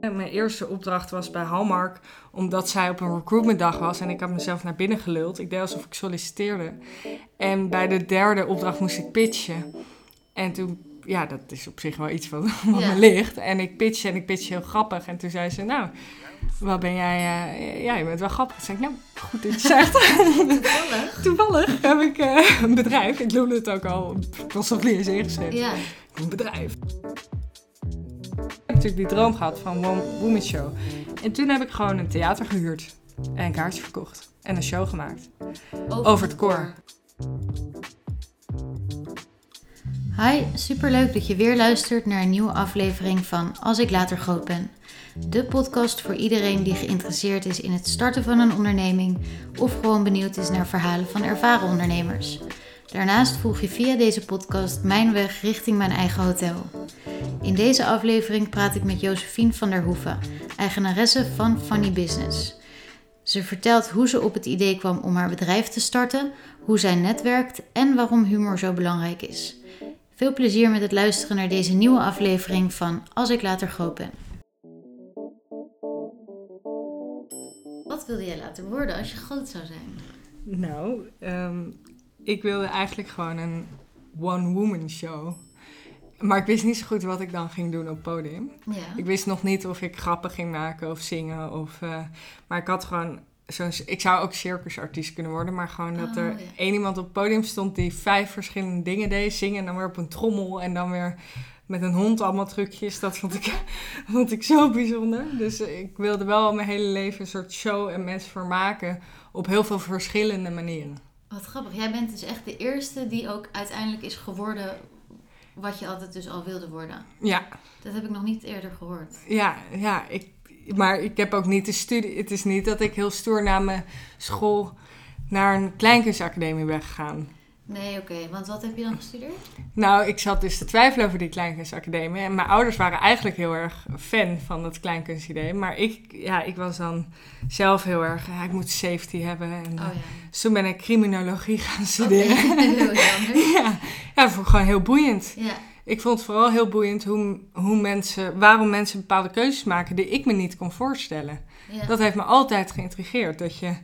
Mijn eerste opdracht was bij Hallmark, omdat zij op een recruitmentdag was en ik had mezelf naar binnen geluld. Ik deed alsof ik solliciteerde. En bij de derde opdracht moest ik pitchen. En toen, ja, dat is op zich wel iets wat, wat Ja. me ligt. En ik pitchte en ik pitchte heel grappig. En toen zei ze, nou, wat ben jij, eh, ja, je bent wel grappig. Toen zei ik, nou, goed dat je zegt. Toevallig. Toevallig heb ik eh, een bedrijf. Ik noemde het ook al, ik was nog niet eens ingeschreven. Ja. Een bedrijf. Natuurlijk die droom gehad van One Woman Show. En toen heb ik gewoon een theater gehuurd. En een kaartje verkocht. En een show gemaakt. Over het koor. Hi, superleuk dat je weer luistert naar een nieuwe aflevering van Als ik later groot ben. De podcast voor iedereen die geïnteresseerd is in het starten van een onderneming of gewoon benieuwd is naar verhalen van ervaren ondernemers. Daarnaast volg je via deze podcast mijn weg richting mijn eigen hotel. In deze aflevering praat ik met Josephine van der Hoeven, eigenaresse van Funny Business. Ze vertelt hoe ze op het idee kwam om haar bedrijf te starten, hoe zij netwerkt en waarom humor zo belangrijk is. Veel plezier met het luisteren naar deze nieuwe aflevering van Als ik later groot ben. Wat wilde jij later worden als je groot zou zijn? Nou, ehm, ik wilde eigenlijk gewoon een one-woman show. Maar ik wist niet zo goed wat ik dan ging doen op podium. Ja. Ik wist nog niet of ik grappen ging maken of zingen. Of, eh, maar ik had gewoon zo'n... Ik zou ook circusartiest kunnen worden. Maar gewoon dat Oh, er ja. één iemand op het podium stond die vijf verschillende dingen deed. Zingen en dan weer op een trommel. En dan weer met een hond allemaal trucjes. Dat vond ik, vond ik zo bijzonder. Dus ik wilde wel mijn hele leven een soort show en mensen vermaken. Op heel veel verschillende manieren. Wat grappig. Jij bent dus echt de eerste die ook uiteindelijk is geworden wat je altijd dus al wilde worden. Ja, Dat heb ik nog niet eerder gehoord. Ja, ja ik, maar ik heb ook niet de studie. Het is niet dat ik heel stoer na mijn school naar een kleinkunstacademie ben gegaan. Nee, oké. Want wat heb je dan gestudeerd? Nou, ik zat dus te twijfelen over die kleinkunstacademie. En mijn ouders waren eigenlijk heel erg fan van het kleinkunstidee. Maar ik, ja, ik was dan zelf heel erg, ja, ik moet safety hebben. En, Oh eh, ja. dus toen ben ik criminologie gaan studeren. heel anders. ja, ja, dat vond ik gewoon heel boeiend. Ja. Ik vond het vooral heel boeiend hoe, hoe mensen, waarom mensen bepaalde keuzes maken die ik me niet kon voorstellen. ja. Dat heeft me altijd geïntrigeerd. Dat je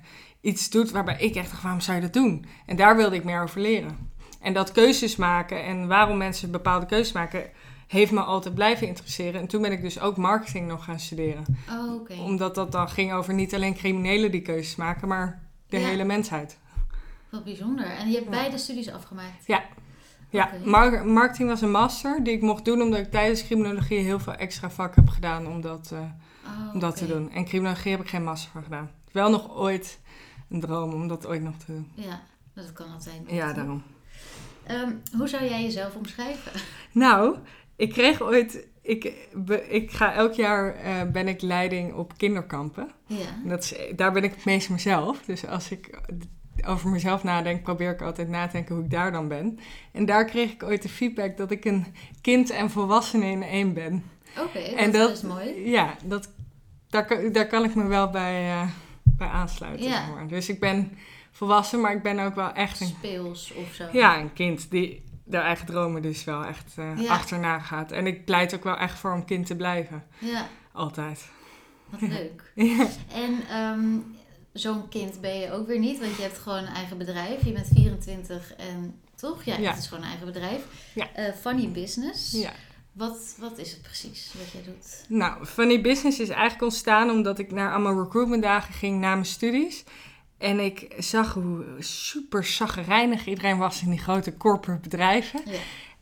iets doet waarbij ik echt dacht, waarom zou je dat doen? En daar wilde ik meer over leren. En dat keuzes maken en waarom mensen bepaalde keuzes maken, heeft me altijd blijven interesseren. En toen ben ik dus ook marketing nog gaan studeren. Oh. Omdat dat dan ging over niet alleen criminelen die keuzes maken, maar de Ja. hele mensheid. Wat bijzonder. En je hebt Ja. beide studies afgemaakt? Ja. Ja, mar- marketing was een master die ik mocht doen omdat ik tijdens criminologie heel veel extra vakken heb gedaan om dat, eh, Oh, om dat te doen. En criminologie heb ik geen master van gedaan. Wel nog ooit een droom om dat ooit nog te doen. Ja, dat kan altijd. nog, Ja, daarom. Ehm, hoe zou jij jezelf omschrijven? Nou, ik kreeg ooit. Ik, be- ik ga elk jaar eh, ben ik leiding op kinderkampen. Ja. En Dat is, daar ben ik het meest mezelf. Dus als ik over mezelf nadenk, probeer ik altijd na te denken hoe ik daar dan ben. En daar kreeg ik ooit de feedback dat ik een kind en volwassene in één ben. Oké, dat, dat- is mooi. Ja, dat, daar, kan- daar kan ik me wel bij, eh, bij aansluiten. Ja. maar. Dus ik ben volwassen, maar ik ben ook wel echt een, Speels of zo. ja, een kind die de eigen dromen dus wel echt eh, Ja. achterna gaat. En ik pleit ook wel echt voor om kind te blijven. Ja, Altijd. wat leuk. Ja. En ehm, zo'n kind ben je ook weer niet, want je hebt gewoon een eigen bedrijf. Je bent 24 en toch? Ja, Ja. het is gewoon een eigen bedrijf. Ja. Eh, funny Business. ja. Wat, wat is het precies wat jij doet? Nou, Funny Business is eigenlijk ontstaan omdat ik naar allemaal recruitmentdagen ging na mijn studies. En ik zag hoe super zaggerijnig iedereen was in die grote corporate bedrijven. Ja.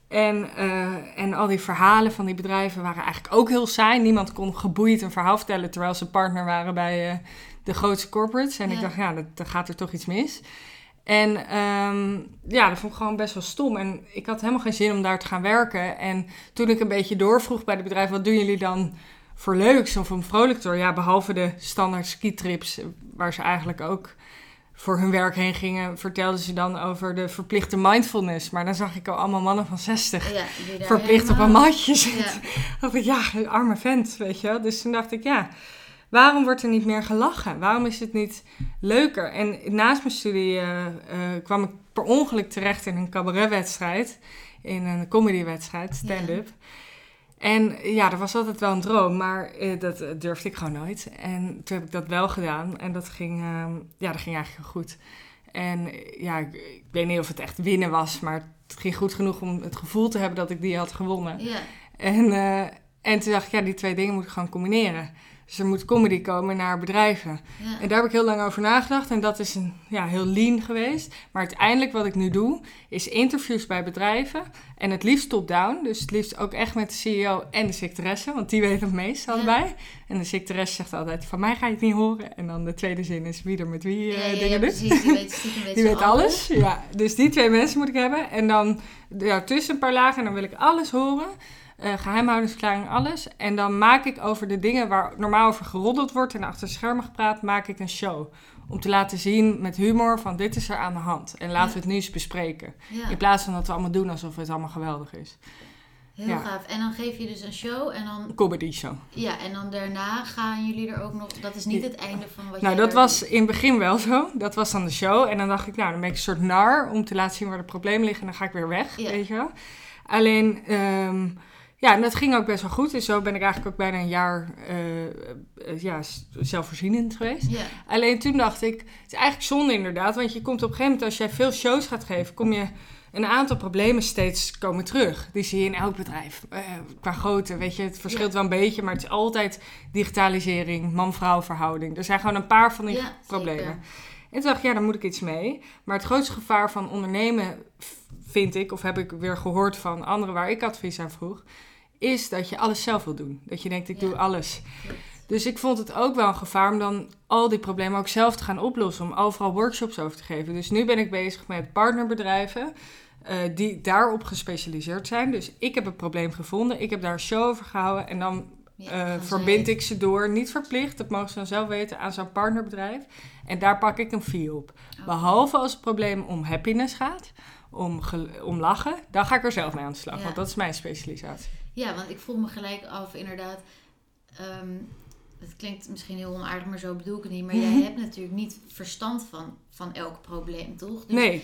En, eh, en al die verhalen van die bedrijven waren eigenlijk ook heel saai. Niemand kon geboeid een verhaal vertellen terwijl ze partner waren bij eh, de grootste corporates. En ik dacht, ja, dat, dan gaat er toch iets mis. En ehm, ja, dat vond ik gewoon best wel stom. En ik had helemaal geen zin om daar te gaan werken. En toen ik een beetje doorvroeg bij de bedrijven, wat doen jullie dan voor leuks of om vrolijk te? Ja, behalve de standaard skitrips, eh, waar ze eigenlijk ook voor hun werk heen gingen, vertelden ze dan over de verplichte mindfulness. Maar dan zag ik al allemaal mannen van 60 Ja, die daar verplicht op een matje zitten. Ja. dacht ik, ja, arme vent, weet je wel. Dus toen dacht ik, ja, waarom wordt er niet meer gelachen? Waarom is het niet leuker? En naast mijn studie eh, eh, kwam ik per ongeluk terecht in een cabaretwedstrijd. In een comedywedstrijd, stand-up. En ja, dat was altijd wel een droom, maar eh, dat durfde ik gewoon nooit. En toen heb ik dat wel gedaan en dat ging, ehm, ja, dat ging eigenlijk heel goed. En ja, ik, ik weet niet of het echt winnen was, maar het ging goed genoeg om het gevoel te hebben dat ik die had gewonnen. Ja. En, en toen dacht ik, ja, die twee dingen moet ik gewoon combineren. Dus er moet comedy komen naar bedrijven. Ja. En daar heb ik heel lang over nagedacht. En dat is een, ja, heel lean geweest. Maar uiteindelijk wat ik nu doe, is interviews bij bedrijven. En het liefst top-down. Dus het liefst ook echt met de CEO en de secretaresse. Want die weten het meest, allebei. En de secretaresse zegt altijd, van mij ga je het niet horen. En dan de tweede zin is wie er met wie Ja, eh, dingen doet. precies. Die weet weet alles. Ja, dus die twee mensen moet ik hebben. En dan ja, tussen een paar lagen, en dan wil ik alles horen. Eh, geheimhoudingsverklaring, alles. En dan maak ik over de dingen waar normaal over geroddeld wordt en achter schermen gepraat, maak ik een show. Om te laten zien met humor van dit is er aan de hand. En laten we het nu eens bespreken. Ja, In plaats van dat we allemaal doen alsof het allemaal geweldig is. heel ja. gaaf. En dan geef je dus een show en dan, Een comedy show. ja, en dan daarna gaan jullie er ook nog... Dat is niet het einde van wat Nou, dat was in het begin wel zo. Dat was dan de show. En dan dacht ik, nou, dan ben ik een soort nar om te laten zien waar de problemen liggen. En dan ga ik weer weg, weet je wel. Alleen, ehm, ja, en dat ging ook best wel goed. Dus zo ben ik eigenlijk ook bijna een jaar eh, eh, ja, zelfvoorzienend geweest. Alleen toen dacht ik, het is eigenlijk zonde inderdaad. Want je komt op een gegeven moment, als jij veel shows gaat geven, kom je een aantal problemen steeds komen terug. Die zie je in elk bedrijf. Eh, qua grootte, weet je, het verschilt wel een beetje, maar het is altijd digitalisering, man-vrouw verhouding. Er zijn gewoon een paar van die ja problemen. zeker. En toen dacht ik, ja, daar moet ik iets mee. Maar het grootste gevaar van ondernemen, vind ik, of heb ik weer gehoord van anderen waar ik advies aan vroeg, is dat je alles zelf wil doen. Dat je denkt, ik Ja. doe alles. Dus ik vond het ook wel een gevaar om dan al die problemen ook zelf te gaan oplossen. Om overal workshops over te geven. Dus nu ben ik bezig met partnerbedrijven eh, die daarop gespecialiseerd zijn. Dus ik heb een probleem gevonden. Ik heb daar een show over gehouden. En dan Ja, eh, verbind ik ze door, niet verplicht, dat mogen ze dan zelf weten, aan zo'n partnerbedrijf. En daar pak ik een fee op. Oh. Behalve als het probleem om happiness gaat, om, om lachen, dan ga ik er zelf mee aan de slag. Ja. Want dat is mijn specialisatie. Ja, want ik vroeg me gelijk af, inderdaad. ehm, het klinkt misschien heel onaardig, maar zo bedoel ik het niet. Maar jij hebt natuurlijk niet verstand van, van elk probleem, toch? Dus- Nee.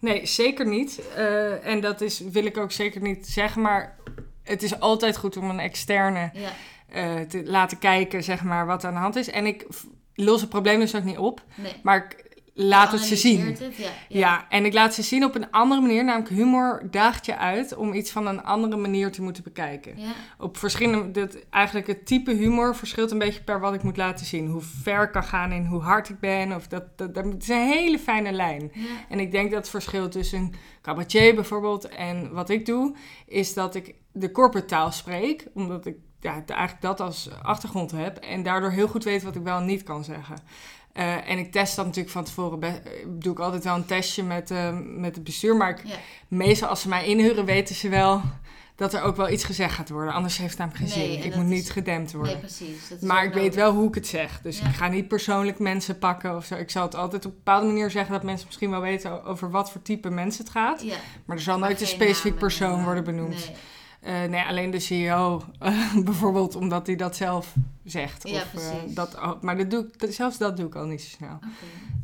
Nee, zeker niet. Eh, en dat is, wil ik ook zeker niet zeggen. Maar het is altijd goed om een externe Ja, eh, te laten kijken, zeg maar, wat aan de hand is. En ik los het probleem dus ook niet op. nee. Maar ik laat het ze zien. Het, ja, ja. Ja, en ik laat ze zien op een andere manier. Namelijk humor daagt je uit om iets van een andere manier te moeten bekijken. Ja, Op verschillende, dat, eigenlijk het type humor verschilt een beetje per wat ik moet laten zien. Hoe ver ik kan gaan in hoe hard ik ben. Of dat, dat, dat is een hele fijne lijn. En ik denk dat het verschil tussen een cabaretier bijvoorbeeld en wat ik doe, is dat ik de corporate taal spreek. Omdat ik ja, eigenlijk dat als achtergrond heb. En daardoor heel goed weet wat ik wel en niet kan zeggen. Eh, en ik test dat natuurlijk van tevoren. Be- eh, doe ik altijd wel een testje met, eh, met het bestuur. Maar ik, ja. meestal als ze mij inhuren, weten ze wel dat er ook wel iets gezegd gaat worden. Anders heeft het namelijk geen Nee, zin. Ik moet is- niet gedempt worden. Nee, precies. Dat is Maar ik weet wel hoe ik het zeg. Dus Ja. ik ga niet persoonlijk mensen pakken of zo. Ik zal het altijd op een bepaalde manier zeggen dat mensen misschien wel weten over wat voor type mensen het gaat. Ja, Maar er zal maar nooit een specifiek namen persoon worden benoemd. Nee. Eh, nee, alleen de CEO bijvoorbeeld, omdat hij dat zelf zegt. Ja, of, eh, dat, oh, maar dat doe ik, dat- zelfs dat doe ik al niet zo snel.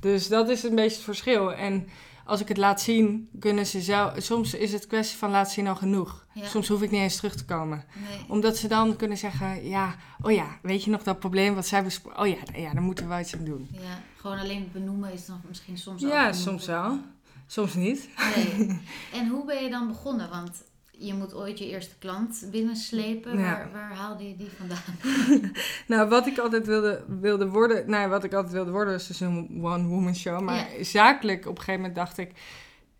Dus dat is een beetje het verschil. En als ik het laat zien, kunnen ze zelf... Soms is het kwestie van laten zien al genoeg. Ja. Soms hoef ik niet eens terug te komen. Nee. Omdat ze dan kunnen zeggen, ja, oh ja, weet je nog dat probleem wat zij besproken? Oh ja, ja, daar moeten we wel iets aan doen. Ja, gewoon alleen benoemen is dan misschien soms al Ja, soms wel. Soms niet. Nee. En hoe ben je dan begonnen? Want je moet ooit je eerste klant binnenslepen. Ja. Waar, waar haalde je die vandaan? Nou, wat ik altijd wilde, wilde worden, nou, wat ik altijd wilde worden, is dus een one-woman show. Maar Ja. zakelijk, op een gegeven moment dacht ik,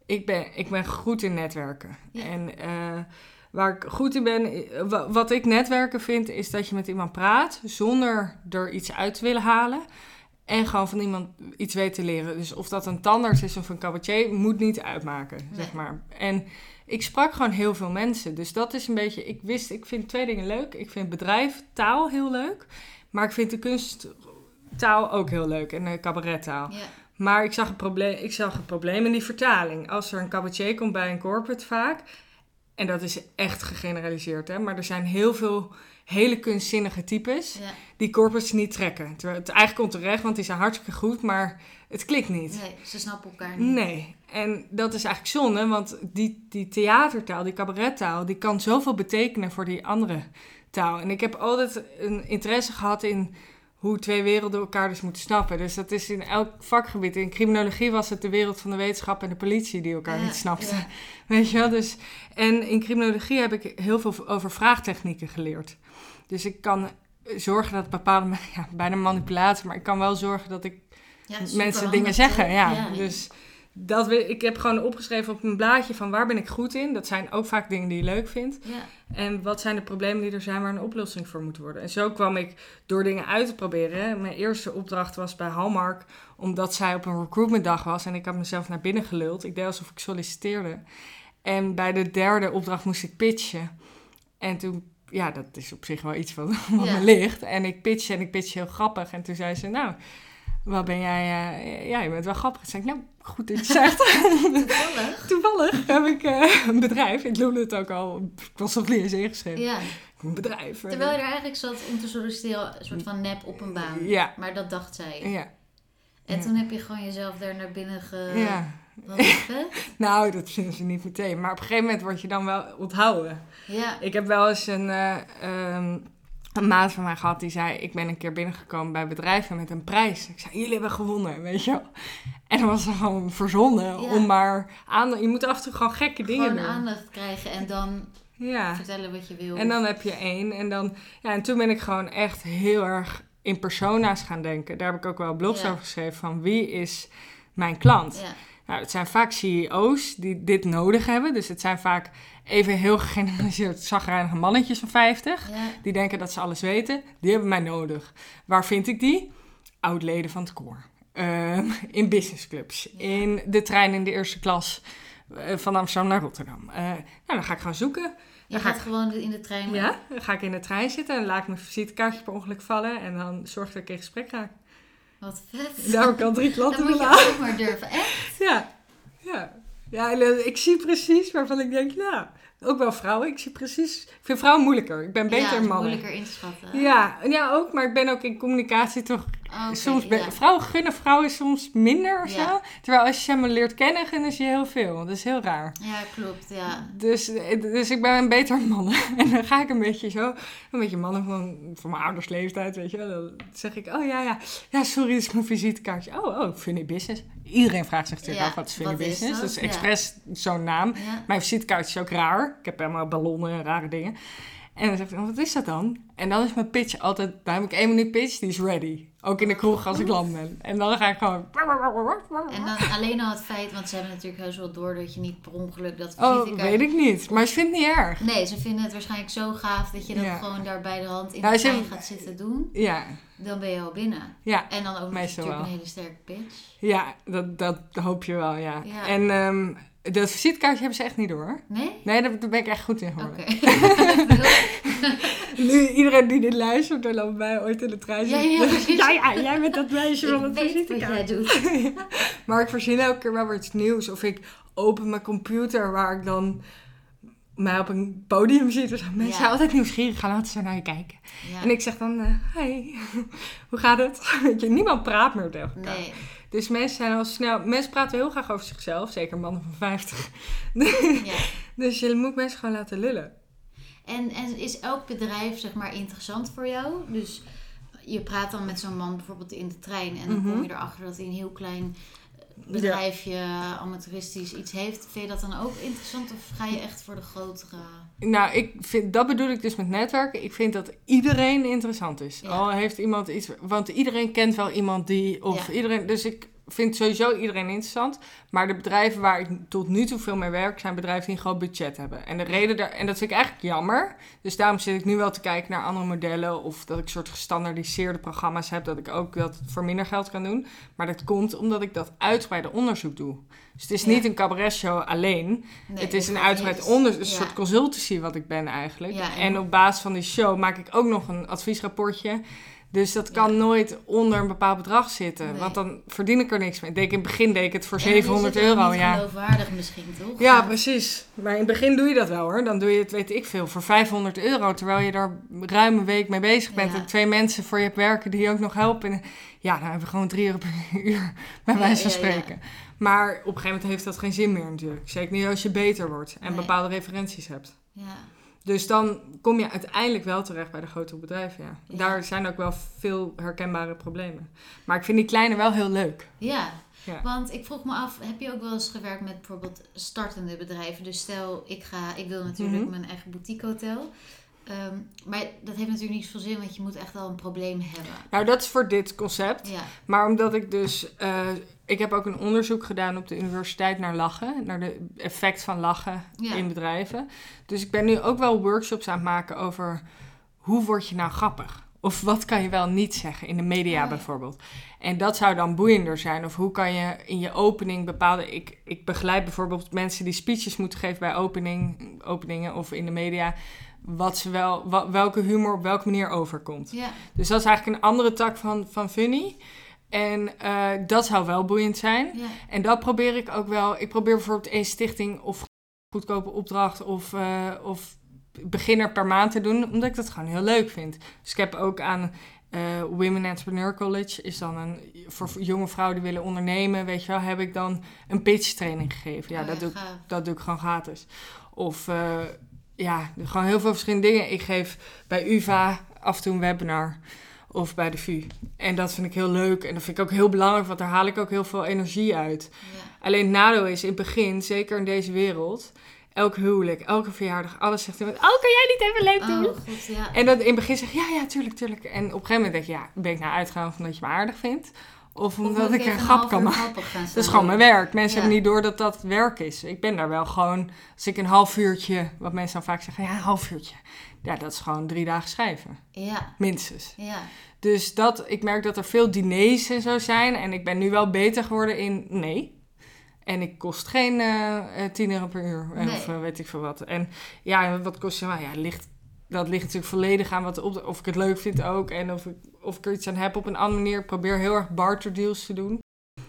ik ben, ik ben goed in netwerken. Ja. En eh, waar ik goed in ben, wa- wat ik netwerken vind, is dat je met iemand praat zonder er iets uit te willen halen. En gewoon van iemand iets weet te leren. Dus of dat een tandarts is of een cabaretier, moet niet uitmaken, zeg maar. En ik sprak gewoon heel veel mensen. Dus dat is een beetje... Ik wist, ik vind twee dingen leuk. Ik vind bedrijf, taal heel leuk. Maar ik vind de kunsttaal ook heel leuk. En de cabarettaal. Ja, Maar ik zag, een probleem, ik zag een probleem in die vertaling. Als er een cabaretier komt bij een corporate vaak... En dat is echt gegeneraliseerd, hè. Maar er zijn heel veel hele kunstzinnige types ja, die corporates niet trekken. Terwijl het eigenlijk onterecht, want die zijn hartstikke goed, maar Het klikt niet. Nee, ze snappen elkaar niet. Nee, en dat is eigenlijk zonde, want die, die theatertaal, die cabarettaal, die kan zoveel betekenen voor die andere taal. En ik heb altijd een interesse gehad in hoe twee werelden elkaar dus moeten snappen. Dus dat is in elk vakgebied. In criminologie was het de wereld van de wetenschap en de politie die elkaar Ja, niet snapten. ja. Weet je wel? Dus, en in criminologie heb ik heel veel over vraagtechnieken geleerd. Dus ik kan zorgen dat bepaalde, ja, bijna manipulatie, maar ik kan wel zorgen dat ik Ja, mensen dingen zeggen. Ja. Dus dat ik heb gewoon opgeschreven op een blaadje van waar ben ik goed in. Dat zijn ook vaak dingen die je leuk vindt. ja. En wat zijn de problemen die er zijn waar een oplossing voor moet worden. En zo kwam ik door dingen uit te proberen. Mijn eerste opdracht was bij Hallmark, omdat zij op een recruitmentdag was. En ik had mezelf naar binnen geluld. Ik deed alsof ik solliciteerde. En bij de derde opdracht moest ik pitchen. En toen, ja, dat is op zich wel iets wat, wat Ja. me ligt. En ik pitchte en ik pitchte heel grappig. En toen zei ze, nou, wat ben jij, eh, ja, je bent wel grappig. Toen zei ik, nou, goed dat je zegt. Toevallig. Toevallig heb ik eh, een bedrijf. Ik noemde het ook al. Ik was niet eens ingeschreven. Ja, Een bedrijf. terwijl je er eigenlijk zat om te solliciteren, een soort van nep op een baan. Ja. Maar dat dacht zij. Ja. En ja. toen heb je gewoon jezelf daar naar binnen ge... ja. Nou, dat vinden ze niet meteen. Maar op een gegeven moment word je dan wel onthouden. Ja. Ik heb wel eens een, eh, ehm, een maat van mij gehad die zei... Ik ben een keer binnengekomen bij bedrijven met een prijs. Ik zei, jullie hebben gewonnen, weet je wel. En dan was gewoon verzonnen Ja. om maar aan... Je moet af en toe gewoon gekke dingen Gewoon doen. aandacht krijgen en dan Ja. vertellen wat je wil. En dan heb je één. En, dan, ja, en toen ben ik gewoon echt heel erg in persona's gaan denken. Daar heb ik ook wel blogs Ja. over geschreven van wie is mijn klant. Ja. Nou, het zijn vaak CEO's die dit nodig hebben. Dus het zijn vaak even heel gegeneraliseerd zagrijnige mannetjes van 50. Ja. Die denken dat ze alles weten. Die hebben mij nodig. Waar vind ik die? Oud-leden van het koor. Ehm, in businessclubs. Ja. In de trein in de eerste klas. eh, van Amsterdam naar Rotterdam. Eh, nou, dan ga ik gaan zoeken. Je Dan ga gaat gewoon in de trein. ja, dan ga ik in de trein zitten en laat ik mijn visitekaartje per ongeluk vallen. En dan zorg ik dat ik in gesprek raak. Wat vet. Daar heb ik al drie klanten moet je ook maar durven. Echt? Ja, ja. Ja, ik zie precies waarvan ik denk, nou, ook wel vrouwen. Ik zie precies, ik vind vrouwen moeilijker. Ik ben beter ja, mannen. moeilijker in te schatten. Ja, ja, ook, maar ik ben ook in communicatie toch soms... ben- ja. Vrouwen gunnen vrouwen soms minder of Ja. zo. Terwijl als je ze maar leert kennen, gunnen ze je heel veel. Dat is heel raar. Ja, klopt. Ja. Dus, eh, dus ik ben een beter mannen. En dan ga ik een beetje zo, een beetje mannen van, van mijn ouders leeftijd, weet je wel. Dan zeg ik, oh ja, ja, ja, sorry, dit is mijn visitekaartje. Oh, oh, Funny Business. Iedereen vraagt zich natuurlijk Ja, af, wat is Funny Business? dat? Dat is Ja. expres zo'n naam. Mijn visitekaartje is ook raar. Ik heb helemaal ballonnen en rare dingen. En dan zegt hij, wat is dat dan? En dan is mijn pitch altijd, dan heb ik één minuut pitch, die is ready. Ook in de kroeg als ik land ben. En dan ga ik gewoon... En dan alleen al het feit, want ze hebben natuurlijk heus wel door dat je niet per ongeluk dat Oh, visitekaartje... weet ik niet. Maar ze vindt het niet erg. Nee, ze vinden het waarschijnlijk zo gaaf dat je dat Ja. gewoon daar bij de hand in Nou, de trein gaat zitten doen. Ja, Dan ben je al binnen. ja. En dan ook natuurlijk wel. een hele sterke pitch. Ja, dat, dat hoop je wel, ja. Ja. En ehm, dat visitekaartje hebben ze echt niet door. Nee? Nee, daar daar ben ik echt goed in geworden. Oké. Nu, iedereen die dit luistert, dan loopt mij ooit in de trein. Ja, zit- ja, precies. ja, ja, jij bent dat meisje van het weet wat jij visitekaartje. doet. Maar ik verzin elke keer wel weer iets nieuws. Of ik open mijn computer waar ik dan mij op een podium zie. Dus mensen Ja. zijn altijd nieuwsgierig, gaan altijd zo naar je kijken. Ja. En ik zeg dan, eh, hi, hoe gaat het? Weet je, niemand praat meer tegen elkaar. Nee. Dus mensen zijn al snel... Mensen praten heel graag over zichzelf, zeker mannen van 50. Ja. Dus je moet mensen gewoon laten lullen. En, en is elk bedrijf zeg maar interessant voor jou? Dus je praat dan met zo'n man bijvoorbeeld in de trein en dan Mhm. kom je erachter dat hij een heel klein eh, bedrijfje, amateuristisch iets heeft. Vind je dat dan ook interessant of ga je echt voor de grotere? Nou, ik vind, dat bedoel ik dus met netwerken. Ik vind dat iedereen interessant is. Ja. Al heeft iemand iets... Want iedereen kent wel iemand die... Of Ja. iedereen... Dus ik vind sowieso iedereen interessant. Maar de bedrijven waar ik tot nu toe veel mee werk... zijn bedrijven die een groot budget hebben. En de reden daar... En dat vind ik eigenlijk jammer. Dus daarom zit ik nu wel te kijken naar andere modellen... of dat ik soort gestandardiseerde programma's heb... dat ik ook dat voor minder geld kan doen. Maar dat komt omdat ik dat uitgebreide onderzoek doe. Dus het is Ja. niet een cabaretshow alleen... Nee, het is een uitgebreid onderzoek, een Ja. soort consultancy wat ik ben eigenlijk. Ja, en op basis van die show maak ik ook nog een adviesrapportje. Dus dat kan nooit onder een bepaald bedrag zitten. Nee. Want dan verdien ik er niks mee. Deed ik in het begin deed ik het voor Ja, dan is 700 het ook euro. Niet Ja. geloofwaardig misschien, toch? ja, precies. Maar in het begin doe je dat wel hoor. Dan doe je het, weet ik veel, voor 500 euro. Terwijl je daar ruim een week mee bezig bent. Ja. En twee mensen voor je hebt werken die je ook nog helpen. En ja, dan hebben we gewoon 3 euro per uur. Bij wijze van spreken. Maar op een gegeven moment heeft dat geen zin meer natuurlijk. Zeker niet als je beter wordt en Nee. bepaalde referenties hebt. Ja. Dus dan kom je uiteindelijk wel terecht bij de grotere bedrijven, ja. Ja. Daar zijn ook wel veel herkenbare problemen. Maar ik vind die kleine wel heel leuk. Ja. Ja. want ik vroeg me af, heb je ook wel eens gewerkt met bijvoorbeeld startende bedrijven? Dus stel, ik, ga, ik wil natuurlijk Mhm. mijn eigen boutique hotel. Ehm, maar dat heeft natuurlijk niet zoveel zin, want je moet echt wel een probleem hebben. Nou, dat is voor dit concept. Ja, Maar omdat ik dus... eh, ik heb ook een onderzoek gedaan op de universiteit naar lachen. Naar de effect van lachen Ja. in bedrijven. Dus ik ben nu ook wel workshops aan het maken over... Hoe word je nou grappig? Of wat kan je wel niet zeggen in de media ja. bijvoorbeeld? En dat zou dan boeiender zijn. Of hoe kan je in je opening bepaalde... Ik, ik begeleid bijvoorbeeld mensen die speeches moeten geven bij opening, openingen of in de media. Wat ze wel, welke humor op welke manier overkomt. ja, Dus dat is eigenlijk een andere tak van, van funny. En eh, dat zou wel boeiend zijn. ja. En dat probeer ik ook wel. Ik probeer bijvoorbeeld één stichting of goedkope opdracht of, eh, of beginner per maand te doen, omdat ik dat gewoon heel leuk vind. Dus ik heb ook aan eh, Women Entrepreneur College, is dan een voor jonge vrouwen die willen ondernemen, weet je wel, heb ik dan een pitch training gegeven. Ja, Oh dat, doe ik, gaaf. dat doe ik gewoon gratis. Of eh, ja, gewoon heel veel verschillende dingen. Ik geef bij UvA af en toe een webinar. Of bij de VU. En dat vind ik heel leuk. En dat vind ik ook heel belangrijk, want daar haal ik ook heel veel energie uit. Ja. Alleen het nadeel is in het begin, zeker in deze wereld, elk huwelijk, elke verjaardag, alles zegt iemand: Oh, kan jij niet even leuk doen? Oh, god, ja. En dat in het begin zeg je: Ja, ja, tuurlijk, tuurlijk. En op een gegeven moment denk je: Ja, ben ik nou uitgegaan omdat je me aardig vindt? Of Of omdat ik een grap kan maken? Dat is gewoon mijn werk. Mensen Ja. hebben niet door dat dat werk is. Ik ben daar wel gewoon, als ik een half uurtje, wat mensen dan vaak zeggen: Ja, een half uurtje. Ja, dat is gewoon drie dagen schrijven, Ja, minstens. ja. Dus dat, ik merk dat er veel diners en zo zijn. En ik ben nu wel beter geworden in nee. En ik kost geen eh eh, 10 euro per uur. eh, Nee. Of eh, weet ik veel wat. En ja, wat kost je? Nou ja, ligt, dat ligt natuurlijk volledig aan wat de opdracht... Of ik het leuk vind ook. En of ik, of ik er iets aan heb op een andere manier. Ik probeer heel erg barter deals te doen.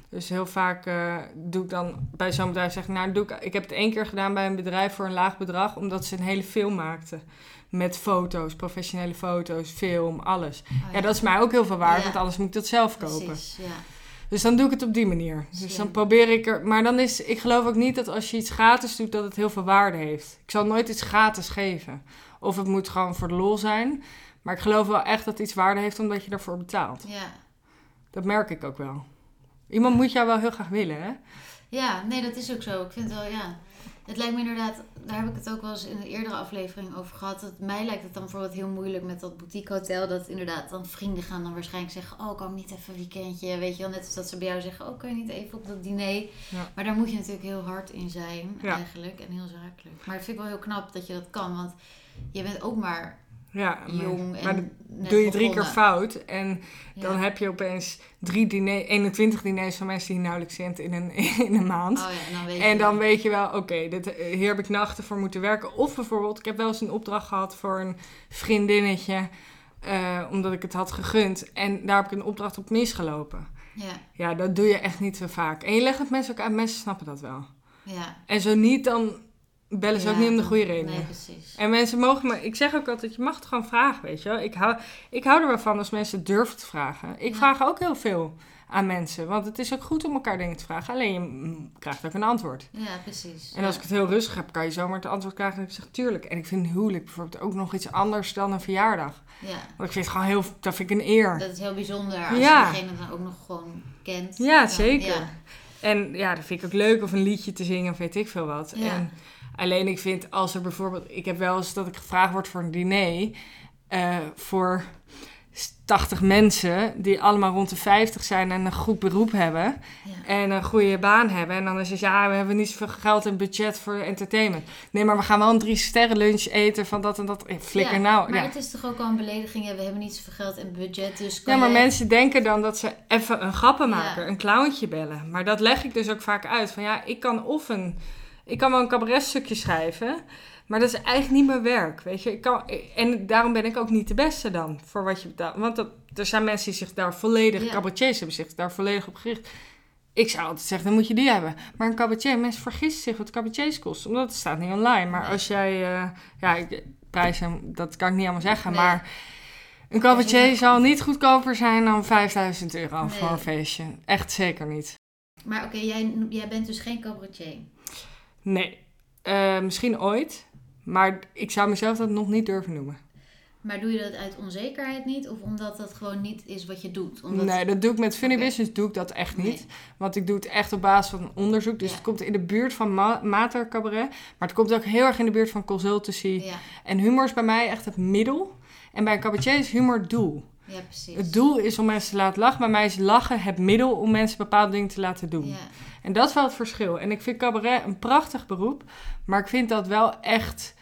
Dus heel vaak eh, doe ik dan bij zo'n bedrijf zeg ik, nou doe ik, ik heb het één keer gedaan bij een bedrijf voor een laag bedrag, omdat ze een hele film maakten. Met foto's, professionele foto's, film, alles. Oh, Ja, dat is mij ook heel veel waard, Ja. want anders moet ik dat zelf kopen. Precies, ja. Dus dan doe ik het op die manier. Dus Slim. dan probeer ik er. Maar dan is. Ik geloof ook niet dat als je iets gratis doet, dat het heel veel waarde heeft. Ik zal nooit iets gratis geven. Of het moet gewoon voor de lol zijn. Maar ik geloof wel echt dat iets waarde heeft omdat je ervoor betaalt. Ja. Dat merk ik ook wel. Iemand moet jou wel heel graag willen, hè? Ja, nee, dat is ook zo. Ik vind wel, ja. Het lijkt me inderdaad, daar heb ik het ook wel eens in een eerdere aflevering over gehad. Dat mij lijkt het dan bijvoorbeeld heel moeilijk met dat boutique hotel. Dat inderdaad dan vrienden gaan dan waarschijnlijk zeggen: Oh, kan ik niet even een weekendje? Weet je wel, net als dat ze bij jou zeggen: Oh, kan je niet even op dat diner? Ja. Maar daar moet je natuurlijk heel hard in zijn, Ja. eigenlijk. En heel zakelijk. Maar het vind ik wel heel knap dat je dat kan. Want je bent ook maar Ja, maar, jong en maar dat doe je drie keer fout. En dan Ja. heb je opeens drie diner, 21 diners van mensen die nauwelijks kent in een, in een maand. Oh ja, en dan weet En je. dan weet je wel, oké, dit hier heb ik nachten voor moeten werken. Of bijvoorbeeld, ik heb wel eens een opdracht gehad voor een vriendinnetje, eh, omdat ik het had gegund. En daar heb ik een opdracht op misgelopen. Ja, Ja, dat doe je echt niet zo vaak. En je legt het mensen ook aan, mensen snappen dat wel. ja. En zo niet, dan bellen ze ook niet om de goede reden. Nee, precies. En mensen mogen me, ik zeg ook altijd, je mag het gewoon vragen, weet je wel. Ik hou, ik hou er wel van als mensen durven te vragen. Ik Ja. vraag ook heel veel aan mensen, want het is ook goed om elkaar dingen te vragen. Alleen je krijgt ook een antwoord. Ja, precies. En als Ja. ik het heel rustig heb, kan je zomaar het antwoord krijgen. En ik zeg, tuurlijk. En ik vind een huwelijk bijvoorbeeld ook nog iets anders dan een verjaardag. Ja. Want ik vind het gewoon heel, dat vind ik een eer. Dat is heel bijzonder als Ja. je diegene dan ook nog gewoon kent. Ja, Dan- zeker. En ja, dat vind ik ook leuk. Of een liedje te zingen, of weet ik veel wat. Ja. En alleen ik vind als er bijvoorbeeld... Ik heb wel eens dat ik gevraagd word voor een diner... eh, voor 80 mensen die allemaal rond de 50 zijn en een goed beroep hebben. Ja. En een goede baan hebben. En dan is het, ja, we hebben niet zoveel geld en budget voor entertainment. Nee, maar we gaan wel een drie sterren lunch eten van dat en dat. Eh, Flikker Ja, nou. Maar Ja. het is toch ook al een belediging. We hebben niet zoveel geld en budget, dus kan ja, maar jij- mensen denken dan dat ze even een grappenmaker, een clowntje bellen. Maar dat leg ik dus ook vaak uit. Van ja, ik kan of een... Ik kan wel een cabaretstukje schrijven... Maar dat is eigenlijk niet mijn werk, weet je. Ik kan, en daarom ben ik ook niet de beste dan, voor wat je betaalt. Want dat, er zijn mensen die zich daar volledig, Ja. cabaretiers hebben zich daar volledig op gericht. Ik zou altijd zeggen, dan moet je die hebben. Maar een cabaretier, mensen vergissen zich wat cabaretiers kost. Omdat het staat niet online. Maar Nee. als jij, eh, ja, ik- prijzen, dat kan ik niet allemaal zeggen. Nee. Maar een cabaretier zal niet goedkoper zijn dan 5000 euro Nee. voor een feestje. Echt zeker niet. Maar oké, jij, jij bent dus geen cabaretier. Nee, Eh, misschien ooit. Maar ik zou mezelf dat nog niet durven noemen. Maar doe je dat uit onzekerheid niet? Of omdat dat gewoon niet is wat je doet? Omdat... Nee, dat doe ik met Funny Oké. Business doe ik dat echt niet. Nee. Want ik doe het echt op basis van onderzoek. Dus Ja. het komt in de buurt van ma mater cabaret. Maar het komt ook heel erg in de buurt van consultancy. Ja, En humor is bij mij echt het middel. En bij een cabaretier is humor het doel. Ja, precies. Het doel is om mensen te laten lachen. Bij mij is lachen het middel om mensen bepaalde dingen te laten doen. Ja, En dat is wel het verschil. En ik vind cabaret een prachtig beroep. Maar ik vind dat wel echt...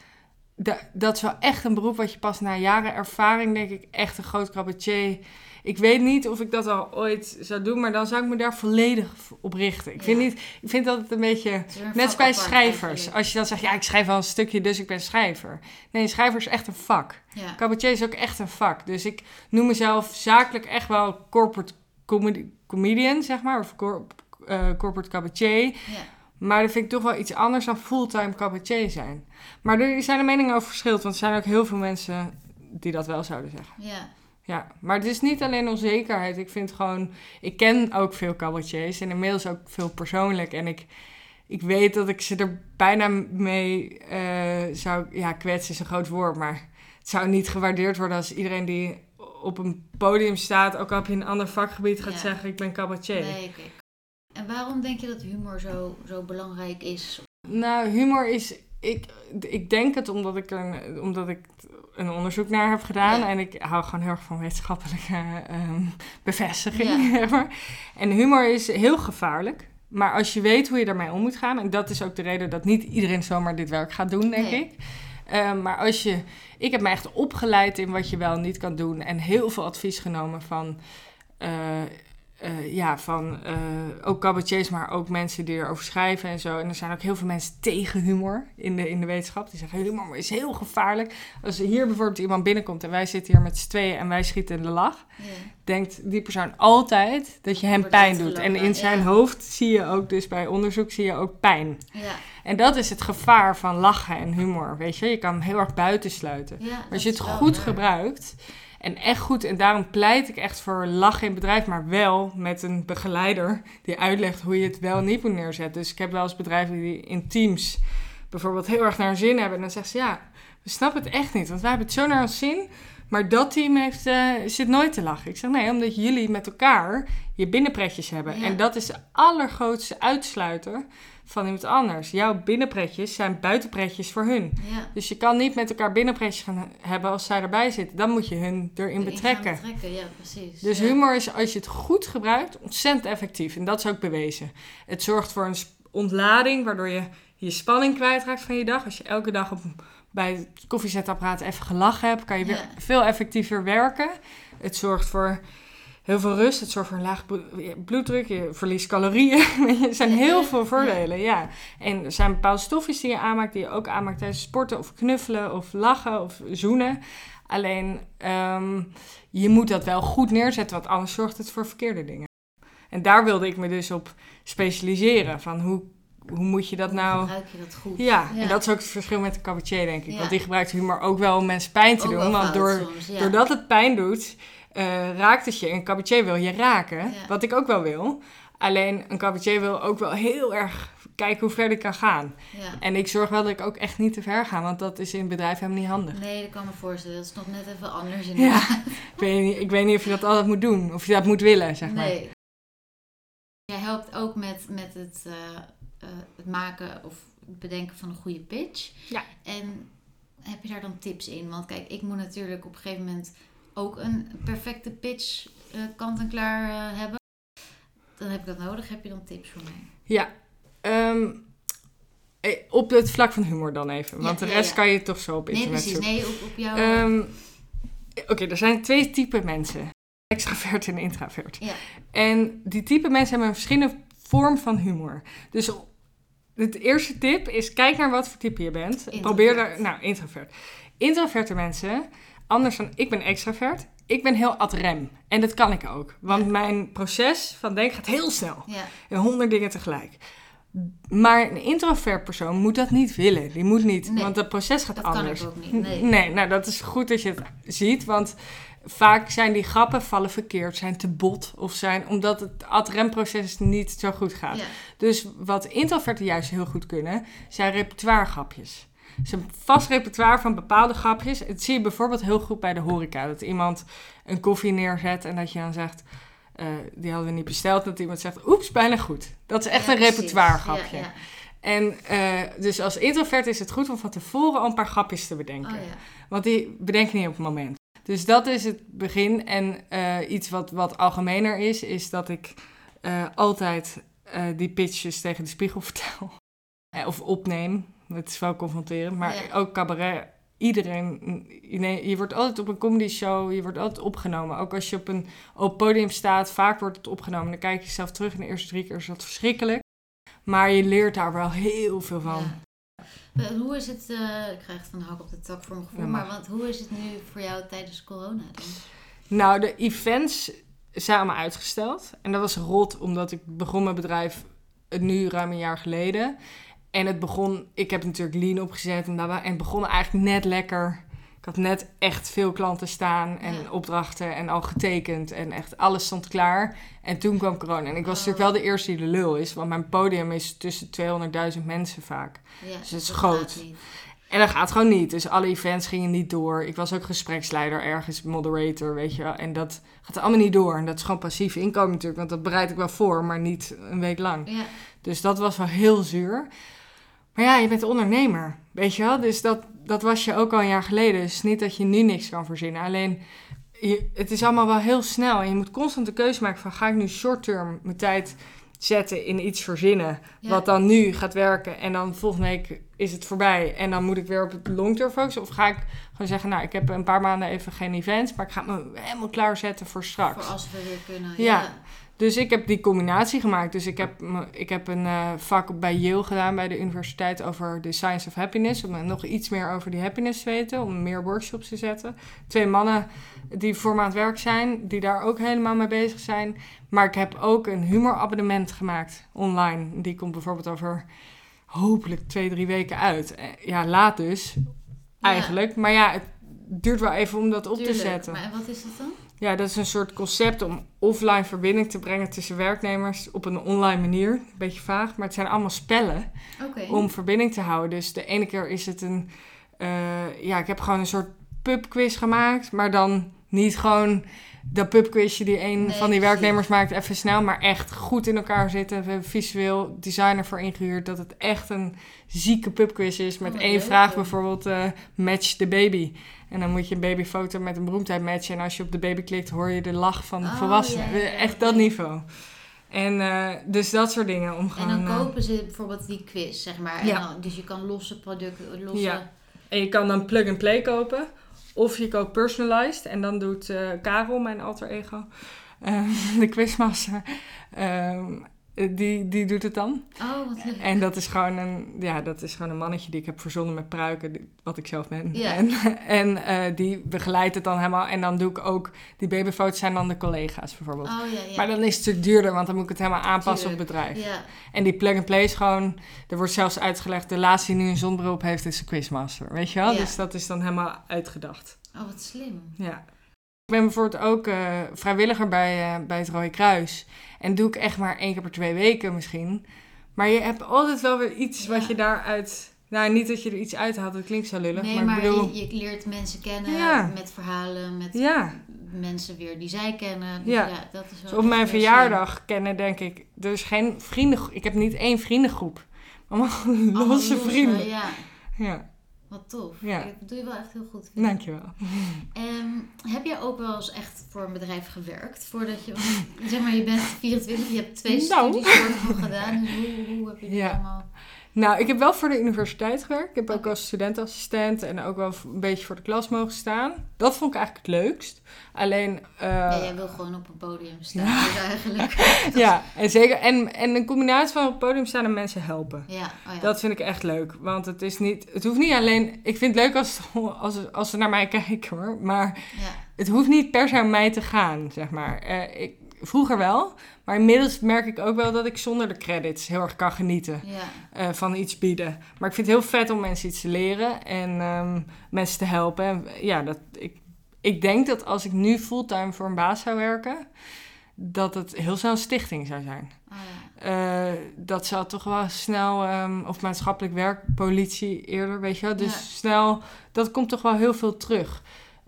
da- Dat is wel echt een beroep wat je pas na jaren ervaring, denk ik, echt een groot cabaretier... Ik weet niet of ik dat al ooit zou doen, maar dan zou ik me daar volledig op richten. Ik vind, niet, ik vind dat het een beetje... het een Net als vak bij schrijvers. eigenlijk. Als je dan zegt, ja, ik schrijf wel een stukje, dus ik ben schrijver. Nee, schrijver is echt een vak. Ja, Cabaretier is ook echt een vak. Dus ik noem mezelf zakelijk echt wel corporate comedi- comedian, zeg maar. Of eh, corporate cabaretier. ja, Maar dat vind ik toch wel iets anders dan fulltime cabaretier zijn. Maar er zijn de meningen over verschillend. Want er zijn ook heel veel mensen die dat wel zouden zeggen. ja. Ja, maar het is niet alleen onzekerheid. Ik vind gewoon... Ik ken ook veel cabaretiers. En inmiddels ook veel persoonlijk. En ik, ik weet dat ik ze er bijna mee eh, zou... Ja, kwetsen is een groot woord. Maar het zou niet gewaardeerd worden als iedereen die op een podium staat... ook al heb je een ander vakgebied gaat Ja. zeggen... ik ben cabaretier. Nee, oké. En waarom denk je dat humor zo, zo belangrijk is? Nou, humor is. Ik, ik denk het omdat ik, er een, omdat ik een onderzoek naar heb gedaan. Ja. En ik hou gewoon heel erg van wetenschappelijke ehm, bevestiging. Ja. En humor is heel gevaarlijk. Maar als je weet hoe je daarmee om moet gaan. En dat is ook de reden dat niet iedereen zomaar dit werk gaat doen, denk Nee. ik. Ehm, maar als je. Ik heb me echt opgeleid in wat je wel en niet kan doen. En heel veel advies genomen van. eh, eh, ja, van eh, ook cabaretiers, maar ook mensen die erover schrijven en zo. En er zijn ook heel veel mensen tegen humor in de, in de wetenschap. Die zeggen, humor is heel gevaarlijk. Als hier bijvoorbeeld iemand binnenkomt en wij zitten hier met z'n tweeën en wij schieten in de lach, Ja, denkt die persoon altijd dat je hem Wordt pijn doet. En in zijn ja. hoofd zie je ook, dus bij onderzoek zie je ook pijn. ja, En dat is het gevaar van lachen en humor, weet je. Je kan hem heel erg buitensluiten. Maar als je het goed waar. gebruikt en echt goed, en daarom pleit ik echt voor lachen in bedrijf, maar wel met een begeleider die uitlegt hoe je het wel niet moet neerzetten. Dus ik heb wel eens bedrijven die in teams bijvoorbeeld heel erg naar hun zin hebben. En dan zeggen ze ja, we snappen het echt niet, want wij hebben het zo naar ons zin. Maar dat team heeft, eh, zit nooit te lachen. Ik zeg nee, omdat jullie met elkaar je binnenpretjes hebben. Ja. En dat is de allergrootste uitsluiter van iemand anders. Jouw binnenpretjes zijn buitenpretjes voor hun. Ja. Dus je kan niet met elkaar binnenpretjes gaan hebben als zij erbij zitten. Dan moet je hun erin betrekken. betrekken, ja, precies. Dus ja. humor is, als je het goed gebruikt, ontzettend effectief. En dat is ook bewezen. Het zorgt voor een ontlading, waardoor je je spanning kwijtraakt van je dag. Als je elke dag op, bij het koffiezetapparaat even gelachen hebt, kan je weer Ja. veel effectiever werken. Het zorgt voor heel veel rust. Het zorgt voor een laag bloed- bloeddruk. Je verliest calorieën. Er zijn heel veel voordelen, ja. En er zijn bepaalde stofjes die je aanmaakt, die je ook aanmaakt tijdens sporten of knuffelen of lachen of zoenen. Alleen, ehm, je moet dat wel goed neerzetten, want anders zorgt het voor verkeerde dingen. En daar wilde ik me dus op specialiseren. Van hoe, hoe moet je dat Hoe nou... gebruik je dat goed? Ja, en dat is ook het verschil met de cabaretier, denk ik. Ja. Want die gebruikt humor ook wel om mensen pijn te Ook doen. Want door, soms, ja. doordat het pijn doet, eh, raakt het je. En een cabaretier wil je raken, Ja. wat ik ook wel wil. Alleen een cabaretier wil ook wel heel erg kijken hoe ver ik kan gaan. Ja. En ik zorg wel dat ik ook echt niet te ver ga, want dat is in het bedrijf helemaal niet handig. Nee, dat kan me voorstellen. Dat is nog net even anders in Ja, ik weet, niet, ik weet niet of je dat altijd moet doen, of je dat moet willen, zeg maar. Nee. Jij helpt ook met, met het, eh, eh, het maken of het bedenken van een goede pitch. Ja. En heb je daar dan tips in? Want kijk, ik moet natuurlijk op een gegeven moment ook een perfecte pitch eh, kant en klaar eh, hebben. Dan heb ik dat nodig. Heb je dan tips voor mij? Ja, ehm, eh, op het vlak van humor dan even, want Ja, de rest ja. kan je toch zo op Nee, internet precies. zoeken. Nee, op, op jouw... Ehm, Oké, er zijn twee typen mensen. Extravert en introvert. Ja. En die type mensen hebben een verschillende vorm van humor. Dus het eerste tip is kijk naar wat voor type je bent. Introvert. Probeer daar, nou, introvert. Introverte mensen, anders dan ik ben extravert. Ik ben heel ad rem. En dat kan ik ook. Want Ja. mijn proces van denken gaat heel snel. Ja, En honderd dingen tegelijk. Maar een introvert persoon moet dat niet willen. Die moet niet, Nee, want het proces gaat dat kan anders. ik ook niet. Nee. nou dat is goed dat je het ziet. Want vaak zijn die grappen vallen verkeerd, zijn te bot of zijn omdat het ad rem proces niet zo goed gaat. Ja. Dus wat introverten juist heel goed kunnen, zijn repertoiregrapjes. Dus een vast repertoire van bepaalde grapjes. Het zie je bijvoorbeeld heel goed bij de horeca. Dat iemand een koffie neerzet en dat je dan zegt... eh, die hadden we niet besteld. Dat iemand zegt, oeps, bijna goed. Dat is echt Ja, een repertoire grapje. Ja, ja. En eh, dus als introvert is het goed om van tevoren al een paar grapjes te bedenken. Oh. Want die bedenk je niet op het moment. Dus dat is het begin. En eh, iets wat, wat algemener is, is dat ik altijd die pitches tegen de spiegel vertel. Of opneem. Het is wel confronterend. Maar Ja. ook cabaret. Iedereen, je, nee, je wordt altijd op een comedy show, je wordt altijd opgenomen. Ook als je op een open podium staat, vaak wordt het opgenomen. Dan kijk je zelf terug en de eerste drie keer is dat verschrikkelijk. Maar je leert daar wel heel veel van. Ja. Eh, Hoe is het, eh, ik krijg het een hak op de tak voor mijn gevoel, Ja, maar want hoe is het nu voor jou tijdens corona dan? Nou, de events zijn allemaal uitgesteld. En dat was rot, omdat ik begon mijn bedrijf nu ruim een jaar geleden. En het begon, ik heb natuurlijk lean opgezet en, dat, en het begon eigenlijk net lekker. Ik had net echt veel klanten staan en Ja. opdrachten en al getekend en echt alles stond klaar. En toen kwam corona. En ik was Oh. natuurlijk wel de eerste die de lul is, want mijn podium is tussen 200.000 mensen vaak. Ja, Dus het is groot. En dat gaat gewoon niet. Dus alle events gingen niet door. Ik was ook gespreksleider ergens, moderator, weet je wel. En dat gaat allemaal niet door. En dat is gewoon passief inkomen natuurlijk. Want dat bereid ik wel voor, maar niet een week lang. Ja, Dus dat was wel heel zuur. Maar ja, je bent ondernemer, weet je wel. Dus dat, dat was je ook al een jaar geleden. Dus niet dat je nu niks kan verzinnen. Alleen, je, het is allemaal wel heel snel. En je moet constant de keuze maken van... ga ik nu short-term mijn tijd zetten in iets verzinnen... ja. wat dan nu gaat werken... en dan volgende week is het voorbij... en dan moet ik weer op het long-term focussen? Of ga ik gewoon zeggen... nou, ik heb een paar maanden even geen events... maar ik ga me helemaal klaarzetten voor straks. voor als we weer kunnen. Ja. Ja. Dus ik heb die combinatie gemaakt. Dus ik heb, ik heb een eh, vak bij Yale gedaan bij de universiteit over de science of happiness. Om nog iets meer over die happiness te weten. Om meer workshops te zetten. Twee mannen die voor me aan het werk zijn. Die daar ook helemaal mee bezig zijn. Maar ik heb ook een humorabonnement gemaakt online. Die komt bijvoorbeeld over hopelijk twee, drie weken uit. Eh, Ja, laat dus. Eigenlijk. Maar ja, het duurt wel even om dat op Tuurlijk. te zetten. Maar wat is dat dan? Ja, dat is een soort concept om offline verbinding te brengen tussen werknemers op een online manier. Een beetje vaag, maar het zijn allemaal spellen om verbinding te houden. Dus de ene keer is het een, eh, ja, ik heb gewoon een soort pubquiz gemaakt, maar dan niet gewoon dat pubquizje die een Nee, van die werknemers maakt even snel, maar echt goed in elkaar zitten. We hebben visueel designer voor ingehuurd dat het echt een zieke pubquiz is met Oh, één leuk. vraag bijvoorbeeld eh, match the baby. En dan moet je een babyfoto met een beroemdheid matchen. En als je op de baby klikt, hoor je de lach van de Oh, volwassenen. Echt dat niveau. En eh, dus dat soort dingen. Om En dan eh, kopen ze bijvoorbeeld die quiz, zeg maar. Ja. En dan, dus je kan losse producten, losse... Ja. En je kan dan plug-and-play kopen. Of je koopt personalized. En dan doet eh, Karel, mijn alter ego, eh, de quizmaster, ehm, die, die doet het dan. Oh, wat leuk. En dat is, gewoon een, ja, dat is gewoon een mannetje die ik heb verzonnen met pruiken, wat ik zelf ben. En, en eh, die begeleidt het dan helemaal. En dan doe ik ook, die babyfoto's zijn dan de collega's bijvoorbeeld. Oh. Maar dan is het natuurlijk duurder, want dan moet ik het helemaal aanpassen op het bedrijf. En die plug-and-play is gewoon... Er wordt zelfs uitgelegd, de laatste die nu een zonnebril op heeft, is de quizmaster. Weet je wel? Dus dat is dan helemaal uitgedacht. oh wat slim. Ja. Ik ben bijvoorbeeld ook eh, vrijwilliger bij, eh, bij het Rode Kruis. En doe ik echt maar één keer per twee weken misschien. Maar je hebt altijd wel weer iets wat je daaruit... Nou, niet dat je er iets uithaalt, dat klinkt zo lullig. Nee, maar, maar bedoel... je, je leert mensen kennen Ja. met verhalen, met Ja. mensen weer die zij kennen. Dus Ja. dat is wel Dus op mijn verjaardag kennen, denk ik... Er is geen vriendengroep. Ik heb niet één vriendengroep. Allemaal slim. Allemaal losse vrienden. Ja, Ja, wat tof. Ja. Dat doe je wel echt heel goed. vind dankjewel. Ehm, heb jij ook wel eens echt voor een bedrijf gewerkt? Voordat je, zeg maar, je bent 24, je hebt twee Nou. studies voor gedaan. Dus hoe, hoe heb je die Ja. allemaal? Nou, ik heb wel voor de universiteit gewerkt. Ik heb ook als studentassistent en ook wel een beetje voor de klas mogen staan. Dat vond ik eigenlijk het leukst. Alleen... Uh, ja, jij wil gewoon op een podium staan, ja. dus eigenlijk. ja, en zeker. En, en een combinatie van op het podium staan en mensen helpen. Ja, oh ja. Dat vind ik echt leuk. Want het is niet... Het hoeft niet alleen... Ik vind het leuk als, als, als ze naar mij kijken, hoor. Maar ja. het hoeft niet per se om mij te gaan, zeg maar. Uh, ik, vroeger wel. Maar inmiddels merk ik ook wel dat ik zonder de credits heel erg kan genieten ja. uh, van iets bieden. Maar ik vind het heel vet om mensen iets te leren en um, mensen te helpen. En ja, dat, ik, ik denk dat als ik nu fulltime voor een baas zou werken, dat het heel snel een stichting zou zijn. Oh, ja. uh, dat zou toch wel snel, um, of maatschappelijk werk, politie eerder, weet je wel. Dus Ja. snel, dat komt toch wel heel veel terug.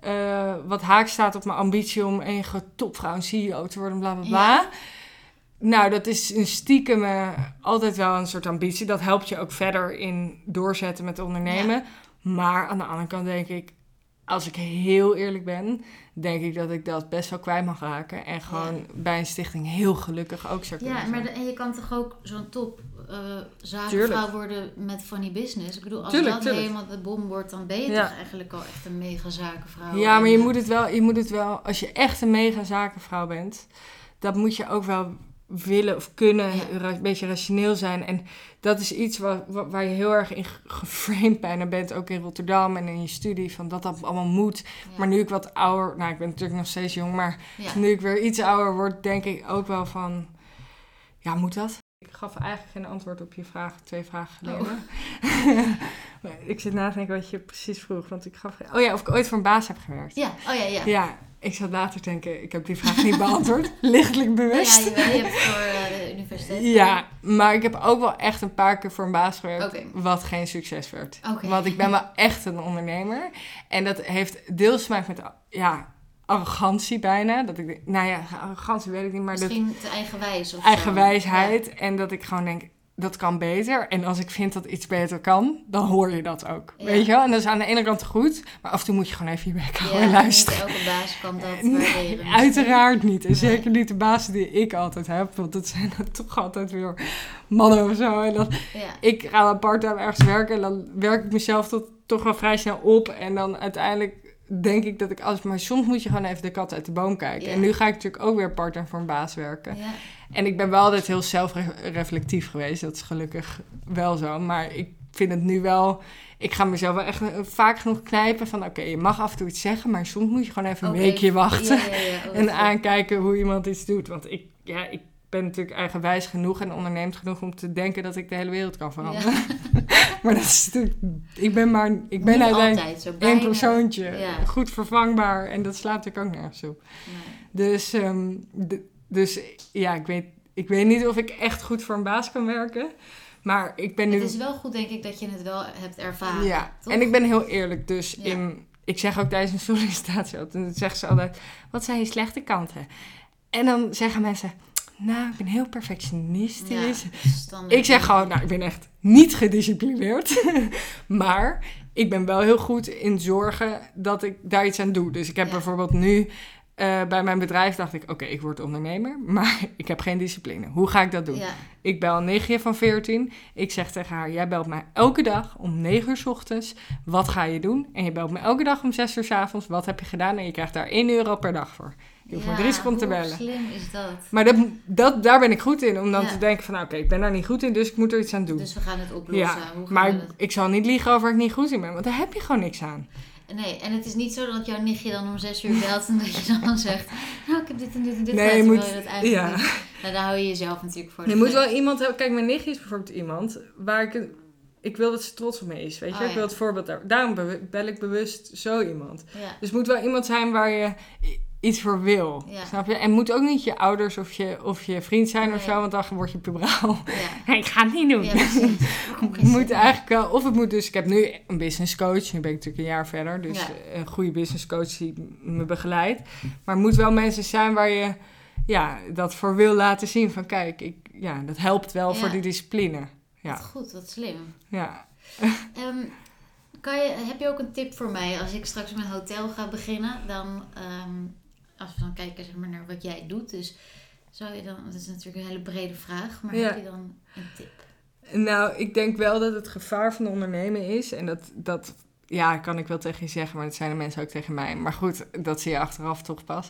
Uh, wat haak staat op mijn ambitie om een topvrouw en CEO te worden, bla bla bla. Ja. Nou, dat is een stiekem uh, altijd wel een soort ambitie. Dat helpt je ook verder in doorzetten met ondernemen. Maar aan de andere kant denk ik, als ik heel eerlijk ben, denk ik dat ik dat best wel kwijt mag raken. En gewoon Ja. bij een stichting heel gelukkig ook zou kunnen Ja, maar de- en je kan toch ook zo'n top eh, zakenvrouw Tuurlijk. worden met funny business. Ik bedoel, als Tuurlijk, dat tuurlijk. helemaal de bom wordt, dan ben je Ja. toch eigenlijk al echt een mega zakenvrouw. Ja, maar je moet, het wel, je moet het wel, als je echt een mega zakenvrouw bent, dat moet je ook wel willen of kunnen, Ja. een beetje rationeel zijn. En dat is iets waar, waar je heel erg in ge- geframed bijna bent, ook in Rotterdam en in je studie, van dat dat allemaal moet. ja. Maar nu ik wat ouder, nou ik ben natuurlijk nog steeds jong, maar Ja. nu ik weer iets ouder word, denk ik ook wel van, ja, moet dat? Ik gaf eigenlijk geen antwoord op je vraag, twee vragen geleden. Maar ik zit na te denken wat je precies vroeg, want ik gaf... Oh ja, of ik ooit voor een baas heb gewerkt. Ja, oh ja, ja. Ja, ik zat later te denken, ik heb die vraag niet beantwoord. Lichtelijk Oh ja, bewust. je, je hebt voor eh, de universiteit. Ja, maar ik heb ook wel echt een paar keer voor een baas gewerkt, wat geen succes werd. Want ik ben wel echt een ondernemer. En dat heeft deels te maken met, ja, arrogantie bijna. Dat ik, denk- nou ja, arrogantie weet ik niet, maar dat Misschien te eigenwijs of eigenwijsheid. En dat ik gewoon denk, dat kan beter. En als ik vind dat iets beter kan, dan hoor je dat ook. Ja. Weet je wel? En dat is aan de ene kant goed, maar af en toe moet je gewoon even je bek Ja, en luisteren. Niet elke baas kan dat Nee, waarderen. uiteraard niet. En Nee. zeker niet de bazen die ik altijd heb. Want dat zijn dan toch altijd weer mannen of zo. En dan, Ja. ik ga part-time ergens werken. En dan werk ik mezelf tot, toch wel vrij snel op. En dan uiteindelijk denk ik dat ik alles... Maar soms moet je gewoon even de kat uit de boom kijken. Ja. En nu ga ik natuurlijk ook weer part-time voor een baas werken. Ja. En ik ben wel altijd heel zelfreflectief geweest. Dat is gelukkig wel zo. Maar ik vind het nu wel... Ik ga mezelf wel echt eh, vaak genoeg knijpen van... Oké, je mag af en toe iets zeggen, maar soms moet je gewoon even een Oké. weekje wachten. Ja. Oh, En aankijken hoe iemand iets doet. Want ik, ja, ik ben natuurlijk eigenwijs genoeg en ondernemend genoeg om te denken dat ik de hele wereld kan veranderen. maar dat is natuurlijk... Ik ben maar... Ik ben Niet uiteindelijk één persoontje. Ja. Goed vervangbaar. En dat slaat natuurlijk ook nergens op. Nee. Dus, ehm, dus ja, ik weet, ik weet niet of ik echt goed voor een baas kan werken. Maar ik ben nu... Het is wel goed, denk ik, dat je het wel hebt ervaren. Ja, toch? en ik ben heel eerlijk. Dus Ja. in, ik zeg ook tijdens een sollicitatie altijd, dan zeggen ze altijd, wat zijn je slechte kanten? En dan zeggen mensen, nou, ik ben heel perfectionistisch. Ja, standaard. Ik zeg gewoon, nou, ik ben echt niet gedisciplineerd. maar ik ben wel heel goed in zorgen dat ik daar iets aan doe. Dus ik heb Ja. bijvoorbeeld nu eh, bij mijn bedrijf dacht ik, oké, ik word ondernemer, maar ik heb geen discipline. Hoe ga ik dat doen? Ja, Ik bel een nichtje van 14. Ik zeg tegen haar, jij belt mij elke dag om 9 uur 's ochtends. Wat ga je doen? En je belt me elke dag om 6 uur 's avonds. Wat heb je gedaan? En je krijgt daar 1 euro per dag voor. Maar Ja, seconden te hoe bellen. slim is dat? Maar dat, dat, daar ben ik goed in. Om dan Ja. te denken van, nou, oké, ik ben daar niet goed in, dus ik moet er iets aan doen. Dus we gaan het oplossen. ja, Hoe maar ik, zal niet liegen over ik niet goed in ben. Want daar heb je gewoon niks aan. Nee, en het is niet zo dat jouw nichtje dan om zes uur belt en dat je dan zegt... Nou, ik heb dit en dit en dit Nee, je moet- je dat eigenlijk ja. niet- Nou, daar hou je jezelf natuurlijk voor. Je moet wel iemand hebben. Kijk, mijn nichtje is bijvoorbeeld iemand waar ik. een- Ik wil dat ze trots op me is. Weet je, Oh, ik wil het voorbeeld daar. Daarom be- bel ik bewust zo iemand. Ja, Dus het moet wel iemand zijn waar je iets voor wil. Ja. Snap je? En moet ook niet je ouders of je, of je vriend zijn of zo, want dan word je pubraal. ja. ik ga het niet doen. Ja, Het moet eigenlijk wel, of het moet dus, ik heb nu een business coach, nu ben ik natuurlijk een jaar verder, dus Ja. een goede business coach die me begeleidt. Maar het moet wel mensen zijn waar je ja, dat voor wil laten zien van kijk, ik, ja, dat helpt wel voor die discipline. Ja, Wat goed, wat slim. ja. Ehm, kan je, heb je ook een tip voor mij als ik straks mijn hotel ga beginnen? Dan, ehm, als we dan kijken zeg maar, naar wat jij doet. Dus zou je dan, dat is natuurlijk een hele brede vraag, maar Ja. heb je dan een tip? Nou, ik denk wel dat het gevaar van ondernemen is. En dat, dat ja, kan ik wel tegen je zeggen, maar dat zijn de mensen ook tegen mij. Maar goed, dat zie je achteraf toch pas.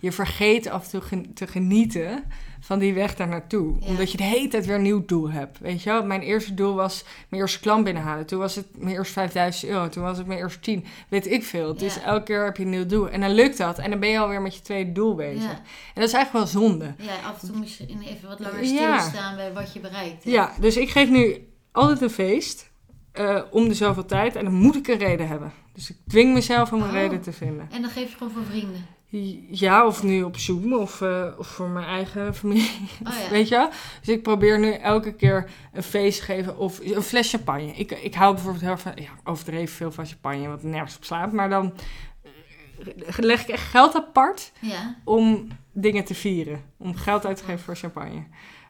Je vergeet af en toe te genieten van die weg daar naartoe. Omdat je de hele tijd weer een nieuw doel hebt. Weet je wel? Mijn eerste doel was mijn eerste klant binnenhalen. Toen was het mijn eerste 5000 euro. Toen was het mijn eerste 10. Weet ik veel. Dus elke keer heb je een nieuw doel. En dan lukt dat. En dan ben je alweer met je tweede doel bezig. En dat is eigenlijk wel zonde. Ja, af en toe moet je even wat langer stilstaan bij wat je bereikt. Ja, dus ik geef nu altijd een feest. Uh, om de zoveel tijd. En dan moet ik een reden hebben. Dus ik dwing mezelf om een oh. reden te vinden. En dan geef je gewoon voor vrienden? Ja, of nu op Zoom of, uh, of voor mijn eigen familie. Oh, ja. Weet je Dus ik probeer nu elke keer een feest te geven of een fles champagne. Ik, ik hou bijvoorbeeld heel van, ja, overdreven veel van champagne, wat nergens op slaat. Maar dan eh, leg ik echt geld apart ja. om dingen te vieren. Om geld uit te geven voor champagne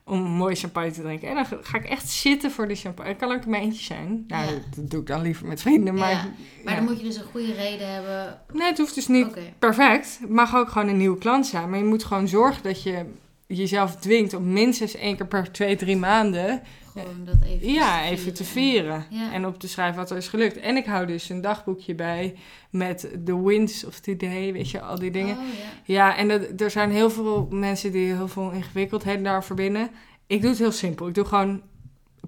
om mooie champagne te drinken. En dan ga ik echt zitten voor de champagne. Het kan ook een eentje zijn. Nou, dat doe ik dan liever met vrienden. Maar, ja. maar dan moet je dus een goede reden hebben. Nee, het hoeft dus niet perfect. Het mag ook gewoon een nieuwe klant zijn. Maar je moet gewoon zorgen dat je jezelf dwingt om minstens één keer per twee, drie maanden gewoon dat even ja, te even te vieren. En op te schrijven wat er is gelukt. En ik hou dus een dagboekje bij met de wins of today, weet je, al die dingen. Oh, ja. ja, en dat, er zijn heel veel mensen die heel veel ingewikkeldheden daar verbinden. Ik doe het heel simpel. Ik doe gewoon,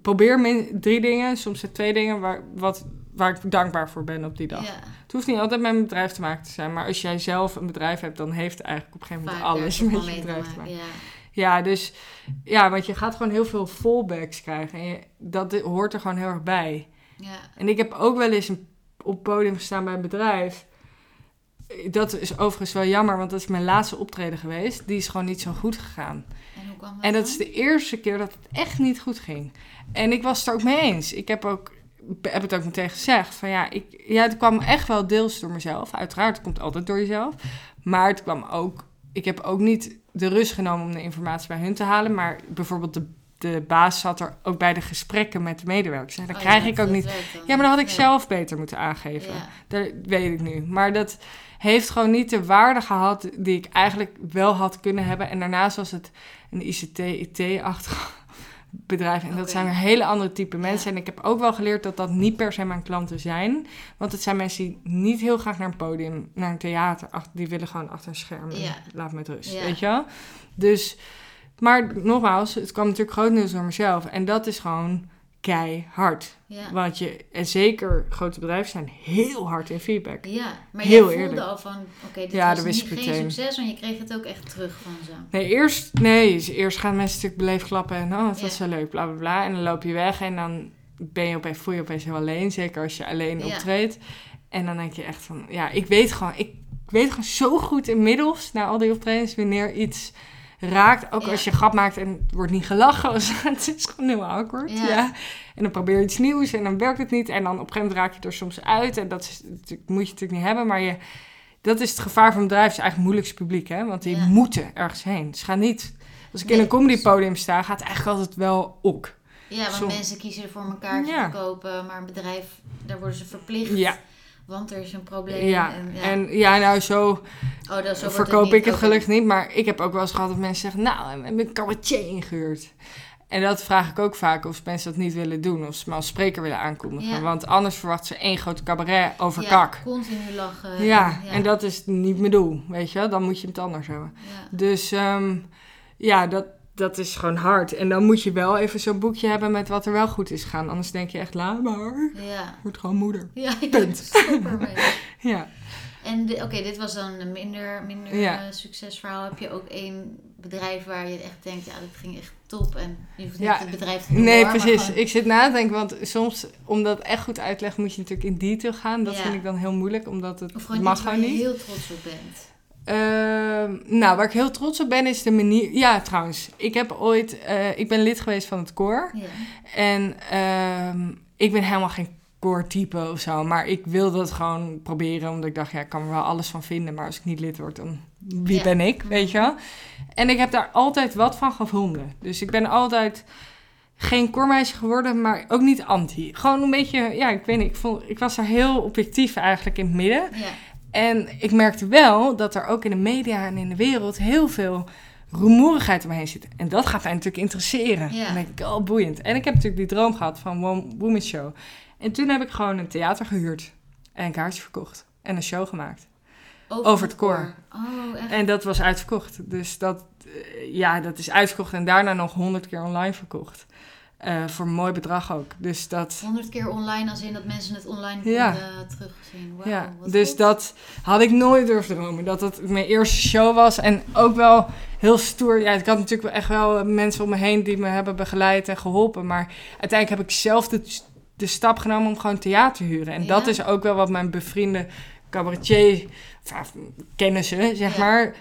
probeer min, drie dingen, soms twee dingen waar, wat, waar ik dankbaar voor ben op die dag. Het hoeft niet altijd met mijn bedrijf te maken te zijn. Maar als jij zelf een bedrijf hebt, dan heeft eigenlijk op een gegeven moment alles met je bedrijf te maken. Ja. Ja, dus ja, want je gaat gewoon heel veel fallbacks krijgen. En je, dat hoort er gewoon heel erg bij. Ja. En ik heb ook wel eens een, op podium gestaan bij een bedrijf. Dat is overigens wel jammer, want dat is mijn laatste optreden geweest. Die is gewoon niet zo goed gegaan. En hoe kwam dat En dat is de eerste keer dat het echt niet goed ging. En ik was het er ook mee eens. Ik heb, ook, heb het ook meteen gezegd. Van ja, ik, ja, het kwam echt wel deels door mezelf. Uiteraard, het komt altijd door jezelf. Maar het kwam ook... Ik heb ook niet de rust genomen om de informatie bij hun te halen. Maar bijvoorbeeld de, de baas zat er ook bij de gesprekken met de medewerkers. En dat oh krijg ik ook niet. Ja, maar dan had ik zelf beter moeten aangeven. Dat weet ik nu. Maar dat heeft gewoon niet de waarde gehad die ik eigenlijk wel had kunnen hebben. En daarnaast was het een ICT-IT-achtig bedrijf. En dat zijn weer hele andere type mensen. En ik heb ook wel geleerd dat dat niet per se mijn klanten zijn. Want het zijn mensen die niet heel graag naar een podium, naar een theater. Die willen gewoon achter een scherm. Ja. Laat me met rust. Weet je wel? Dus, maar nogmaals, het kwam natuurlijk groot nieuws door mezelf. En dat is gewoon keihard. Ja. Want je, en zeker grote bedrijven zijn heel hard in feedback. Ja, maar heel je voelde al van, oké, dit ja, was niet, geen succes, want je kreeg het ook echt terug van zo. Nee, eerst, nee, eerst gaan mensen natuurlijk beleefd klappen en oh, het was zo leuk, bla bla bla. En dan loop je weg en dan ben je opeens, voel je opeens heel alleen, zeker als je alleen optreedt. En dan denk je echt van, ja, ik weet gewoon, ik, ik weet gewoon zo goed inmiddels, na al die optredens, wanneer iets raakt. Ook als je grap maakt en het wordt niet gelachen. het is gewoon heel awkward. Ja. En dan probeer je iets nieuws en dan werkt het niet. En dan op een gegeven moment raak je er soms uit. En dat is, moet je natuurlijk niet hebben. Maar je, dat is het gevaar van bedrijven. is eigenlijk het moeilijkste publiek. Hè? Want die moeten ergens heen. Ze gaan niet... Als ik in een comedypodium sta, gaat het eigenlijk altijd wel ook. Ja, want mensen kiezen ervoor een kaartje te kopen. Maar een bedrijf, daar worden ze verplicht. Ja want er is een probleem. Ja, en ja, en, ja nou zo, oh, dat, zo verkoop ik het gelukkig niet. Maar ik heb ook wel eens gehad dat mensen zeggen, nou, we hebben een cabaretier ingehuurd. En dat vraag ik ook vaak of mensen dat niet willen doen. Of ze maar als spreker willen aankondigen. Want anders verwachten ze één grote cabaret over ja, kak. continu lachen. Ja, en, dat is niet mijn doel, weet je Dan moet je het anders hebben. Dus um, ja, dat, dat is gewoon hard. En dan moet je wel even zo'n boekje hebben met wat er wel goed is gaan. Anders denk je echt, laat maar. Ja. Wordt gewoon moeder. Ja, Punt. super mee. ja. En oké, dit was dan een minder, minder ja. uh, succesverhaal. Heb je ook één bedrijf waar je echt denkt, ja, dat ging echt top. En je hoeft niet het bedrijf te doen. Nee, precies. Ik zit na te denken, want soms, om dat echt goed uit te leggen, moet je natuurlijk in detail gaan. Dat vind ik dan heel moeilijk, omdat het of mag gewoon niet. heel trots op bent. Ehm, nou, waar ik heel trots op ben, is de manier. Ja, trouwens, ik heb ooit. Uh, ik ben lid geweest van het koor. Ja. En uh, ik ben helemaal geen koortype of zo. Maar ik wilde het gewoon proberen, omdat ik dacht, ja, ik kan er wel alles van vinden. Maar als ik niet lid word, dan wie ben ik, weet je wel? En ik heb daar altijd wat van gevonden. Dus ik ben altijd geen koormeisje geworden, maar ook niet anti. Gewoon een beetje, ja, ik weet niet. Ik, vond, ik was daar heel objectief eigenlijk in het midden. Ja. En ik merkte wel dat er ook in de media en in de wereld heel veel rumoerigheid om me heen zit. En dat gaat mij natuurlijk interesseren. Ja. Dan denk ik, oh, boeiend. En ik heb natuurlijk die droom gehad van One Woman Show. En toen heb ik gewoon een theater gehuurd. En een kaartje verkocht. En een show gemaakt. Over het koor. Oh, echt? En dat was uitverkocht. Dus dat, eh, ja, dat is uitverkocht. En daarna nog honderd keer online verkocht. Eh, voor een mooi bedrag ook. Dus dat... 100 keer online, als in dat mensen het online Ja. konden terugzien. Wauw, ja, dus goed. dat had ik nooit durven dromen. Dat het mijn eerste show was. En ook wel heel stoer. Ja, ik had natuurlijk wel echt wel mensen om me heen die me hebben begeleid en geholpen. Maar uiteindelijk heb ik zelf de, de stap genomen om gewoon theater te huren. En Ja. dat is ook wel wat mijn bevriende cabaretier, of ja, kennissen, zeg Ja. maar...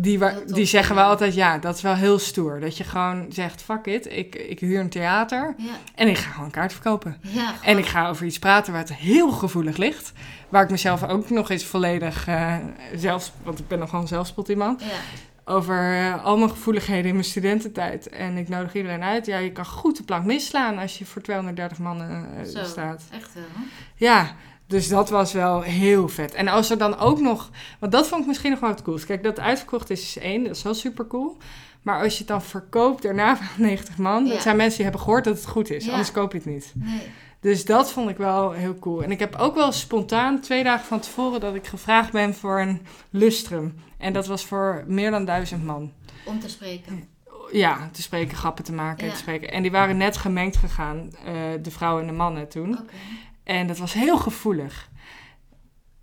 Die, wa- Heel tof die zeggen vinden. altijd, ja, dat is wel heel stoer. Dat je gewoon zegt, fuck it, ik, ik huur een theater Ja, en ik ga gewoon kaart verkopen. ja En ik ga over iets praten waar het heel gevoelig ligt. Waar ik mezelf ook nog eens volledig eh zelfs... Want ik ben nog gewoon zelfspot iemand. Ja, Over eh, al mijn gevoeligheden in mijn studententijd. En ik nodig iedereen uit. Ja, je kan goed de plank misslaan als je voor 230 man eh, Zo. staat. echt wel. Ja, dus dat was wel heel vet. En als er dan ook nog... Want dat vond ik misschien nog wel het coolst. Kijk, dat uitverkocht is is één. Dat is wel super cool. Maar als je het dan verkoopt daarna van 90 man... Ja. Dat zijn mensen die hebben gehoord dat het goed is. Ja. Anders koop je het niet. Nee. Dus dat vond ik wel heel cool. En ik heb ook wel spontaan twee dagen van tevoren dat ik gevraagd ben voor een lustrum. En dat was voor meer dan duizend man. Om te spreken. Ja, te spreken, grappen te maken Ja. te spreken. En die waren net gemengd gegaan, eh, de vrouwen en de mannen toen. Oké. En dat was heel gevoelig.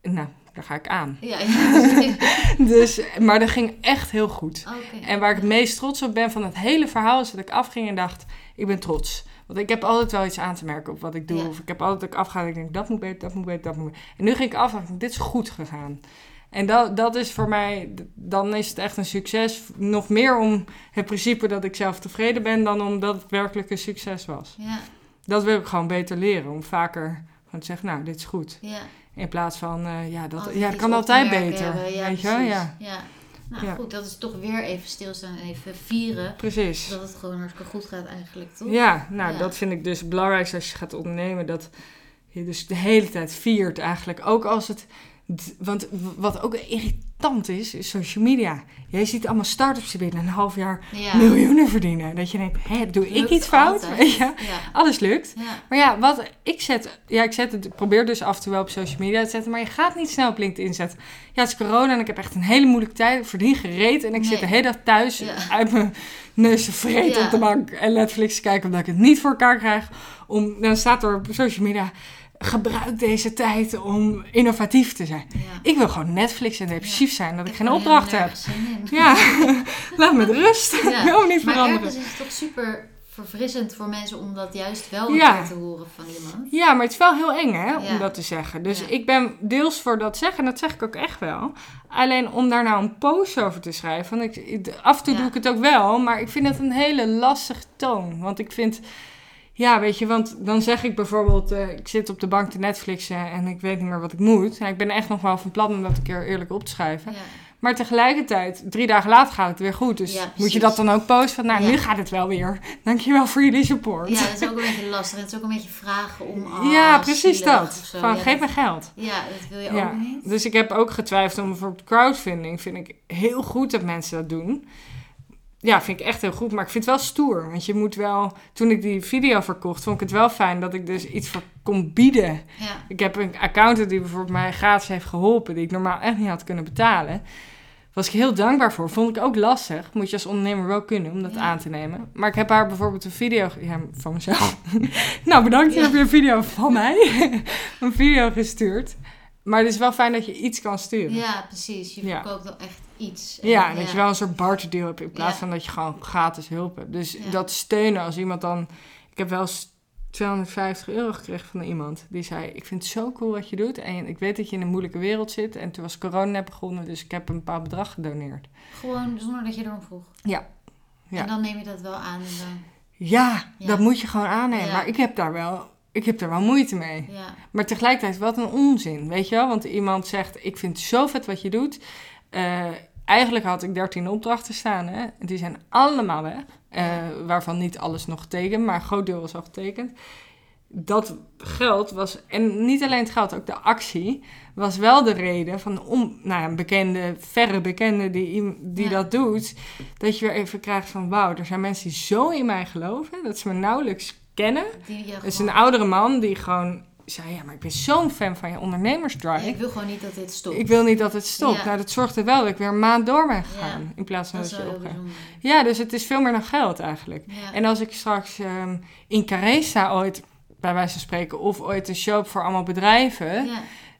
Nou, daar ga ik aan. Ja, ja. Dus, maar dat ging echt heel goed. En waar ik het meest trots op ben van het hele verhaal is dat ik afging en dacht, ik ben trots. Want ik heb altijd wel iets aan te merken op wat ik doe. Ja. Of ik heb altijd afga en ik denk, dat moet beter, dat moet beter, dat moet beter. En nu ging ik af en dacht dit is goed gegaan. En dat, dat is voor mij, dan is het echt een succes. Nog meer om het principe dat ik zelf tevreden ben dan omdat het werkelijk een succes was. Ja, Dat wil ik gewoon beter leren. Om vaker gewoon te zeggen, nou, dit is goed. ja. In plaats van, eh, ja, dat, Altijd ja, kan altijd beter. hebben. Ja, weet je. Ja, ja. Nou Ja. goed, dat is toch weer even stilstaan en even vieren. precies. Dat het gewoon hartstikke goed gaat eigenlijk, toch? Ja, nou, Ja. dat vind ik dus het belangrijkste als je gaat ondernemen. Dat je dus de hele tijd viert eigenlijk. Ook als het... Want wat ook irritant is, is social media. Jij ziet allemaal start-ups binnen een half jaar Ja. miljoenen verdienen. Dat je denkt, hè, doe ik iets fout? Ja. Alles lukt. Ja. Maar ja, wat ik zet, ja, ik zet het, probeer dus af en toe wel op social media te zetten, maar je gaat niet snel op LinkedIn zetten. Ja, het is corona en ik heb echt een hele moeilijke tijd, ik verdien gereed en ik Nee. zit de hele dag thuis uit mijn neus te vreten op de bank en Netflix te kijken omdat ik het niet voor elkaar krijg. Om, dan staat er op social media, gebruik deze tijd om innovatief te zijn. Ja. Ik wil gewoon Netflix en depressief zijn, dat ik geen opdracht heb. Ja, laat me met rust. Ja. Ik wil niet Maar veranderen. ergens is het toch super verfrissend voor mensen om dat juist wel een Ja. keer te horen van iemand. Ja, maar het is wel heel eng hè, om Ja. dat te zeggen. Dus Ja. ik ben deels voor dat zeggen, en dat zeg ik ook echt wel. Alleen om daar nou een post over te schrijven. Want ik, af en toe Ja. doe ik het ook wel, maar ik vind het een hele lastige toon. Want ik vind, ja, weet je, want dan zeg ik bijvoorbeeld, eh, ik zit op de bank te Netflixen en ik weet niet meer wat ik moet. Ja, ik ben echt nog wel van plan om dat een keer eerlijk op te schrijven. Ja. Maar tegelijkertijd, drie dagen later gaat het weer goed. Dus Ja, moet je dat dan ook posten? Van, nou, Ja. nu gaat het wel weer. Dankjewel voor jullie support. ja, dat is ook een beetje lastig. Het is ook een beetje vragen om. ah, Ja, precies dat. Van, Ja, geef me geld. Ja, dat wil je ook niet. Dus ik heb ook getwijfeld om bijvoorbeeld crowdfunding. Vind ik heel goed dat mensen dat doen. Ja, vind ik echt heel goed. Maar ik vind het wel stoer. Want je moet wel... Toen ik die video verkocht, vond ik het wel fijn dat ik dus iets voor kon bieden. Ja, Ik heb een accountant die bijvoorbeeld mij gratis heeft geholpen... die ik normaal echt niet had kunnen betalen. Was ik heel dankbaar voor. Vond ik ook lastig. Moet je als ondernemer wel kunnen om dat Ja. aan te nemen. Maar ik heb haar bijvoorbeeld een video... Ja, van mezelf. nou, bedankt. Je Ja. hebt je een video van mij. een video gestuurd. Maar het is wel fijn dat je iets kan sturen. ja, precies. Je verkoopt wel echt iets. Ja, En, dat je wel een soort barterdeal hebt in plaats Ja. van dat je gewoon gratis hulp hebt. Dus Ja. dat steunen als iemand dan... Ik heb wel eens 250 euro gekregen van iemand. Die zei, ik vind het zo cool wat je doet. En ik weet dat je in een moeilijke wereld zit. En toen was corona net begonnen, dus ik heb een bepaald bedrag gedoneerd. Gewoon zonder dat je erom vroeg. Ja. Ja. En dan neem je dat wel aan. Dan, Ja, dat moet je gewoon aannemen. Maar ik heb daar wel... Ik heb daar wel moeite mee. ja, Maar tegelijkertijd, wat een onzin, weet je wel? Want iemand zegt, ik vind het zo vet wat je doet. Eh, eigenlijk had ik 13 opdrachten staan, hè. Die zijn allemaal weg. Eh, waarvan niet alles nog getekend, maar een groot deel was al getekend. dat geld was, en niet alleen het geld, ook de actie, was wel de reden van om, nou een bekende, verre bekende die, die Ja. dat doet, dat je weer even krijgt van wauw, er zijn mensen die zo in mij geloven, dat ze me nauwelijks kennen. Het is een oudere man die gewoon zei, ja, maar ik ben zo'n fan van je ondernemersdrive. Ik wil gewoon niet dat dit stopt. Ik wil niet dat het stopt. Ja. Nou, dat zorgde wel dat ik weer een maand door ben gegaan. Ja. In plaats van dat dat, je opgaat. Ja, dus het is veel meer dan geld eigenlijk. En als ik straks ehm, in Carré sta ooit, bij wijze van spreken, of ooit een show voor allemaal bedrijven.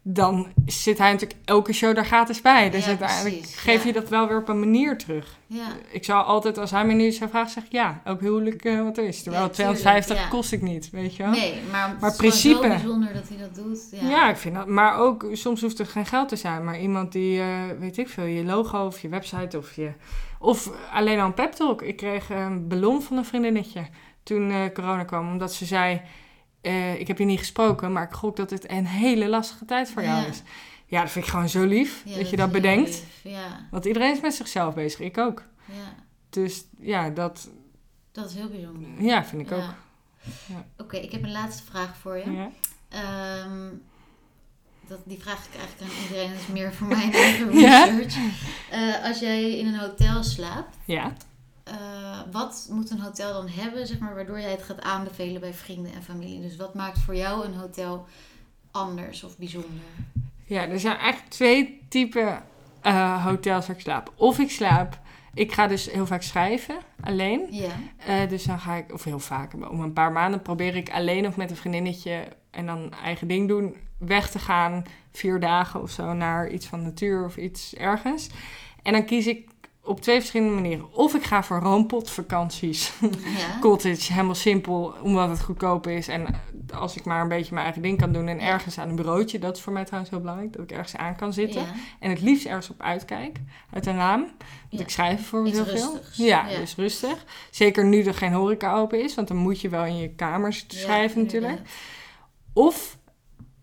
Dan zit hij natuurlijk elke show daar gratis bij. Dus Ja, uiteindelijk precies, geef ja. je dat wel weer op een manier terug. ja. Ik zou altijd, als hij me nu zou vragen, zeg ik ja, ook huwelijk eh, wat er is. Terwijl Ja, tuurlijk, 250 ja. kost ik niet, weet je wel. Nee, maar, het Maar principe. zo bijzonder dat hij dat doet. Ja. Ja. ik vind dat. Maar ook, soms hoeft er geen geld te zijn. Maar iemand die, eh, weet ik veel, je logo of je website of je... Of alleen al een pep talk. Ik kreeg een ballon van een vriendinnetje toen eh, corona kwam. Omdat ze zei, eh, ik heb je niet gesproken, maar ik gok dat het een hele lastige tijd voor jou Ja. is. Ja, dat vind ik gewoon zo lief, Ja, dat je dat bedenkt. Ja, Want iedereen is met zichzelf bezig, ik ook. ja, Dus ja, dat dat is heel bijzonder. ja, vind ik ook. Ja. Oké, ik heb een laatste vraag voor je. Ja. Ehm, dat, die vraag ik eigenlijk aan iedereen. Dat is meer voor mijn eigen research. Eh, als jij in een hotel slaapt, ja. Eh, wat moet een hotel dan hebben, zeg maar, waardoor jij het gaat aanbevelen bij vrienden en familie? Dus wat maakt voor jou een hotel anders of bijzonder? Ja, er zijn eigenlijk twee typen eh, hotels waar ik slaap. Of ik slaap, ik ga dus heel vaak schrijven, alleen. Ja, Eh, dus dan ga ik, of heel vaak, maar om een paar maanden probeer ik alleen of met een vriendinnetje en dan eigen ding doen, weg te gaan, vier dagen of zo, naar iets van natuur of iets ergens. En dan kies ik op twee verschillende manieren. Of ik ga voor roompotvakanties. ja. Cottage, helemaal simpel, omdat het goedkoop is. En als ik maar een beetje mijn eigen ding kan doen en ergens aan een bureautje, dat is voor mij trouwens heel belangrijk, dat ik ergens aan kan zitten. Ja, En het liefst ergens op uitkijk, uit een raam. Want Ja. ik schrijf voor heel veel. Ja, dus rustig. Zeker nu er geen horeca open is, want dan moet je wel in je kamer zitten ja, schrijven natuurlijk. Of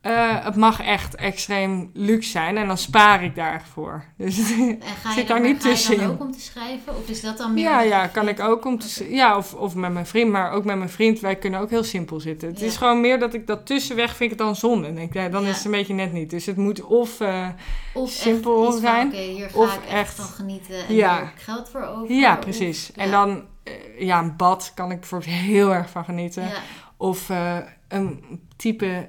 eh, het mag echt extreem luxe zijn en dan spaar ik daar echt voor. Dus En ga je, Zit dan, daar niet ga je dan ook om te schrijven? Of is dat dan meer... ja, ja, kan ik ook om te, ja, of, of met mijn vriend, maar ook met mijn vriend. Wij kunnen ook heel simpel zitten. Het Ja. is gewoon meer dat ik dat tussenweg vind ik dan zonde. En denk, ja, dan Ja. is het een beetje net niet. Dus het moet of eh, Of simpel echt van, zijn, Oké, hier ga of ik echt, echt- van genieten en Ja. ik geld voor over. Ja, precies. En dan, eh, ja, een bad kan ik bijvoorbeeld heel erg van genieten. Of een type,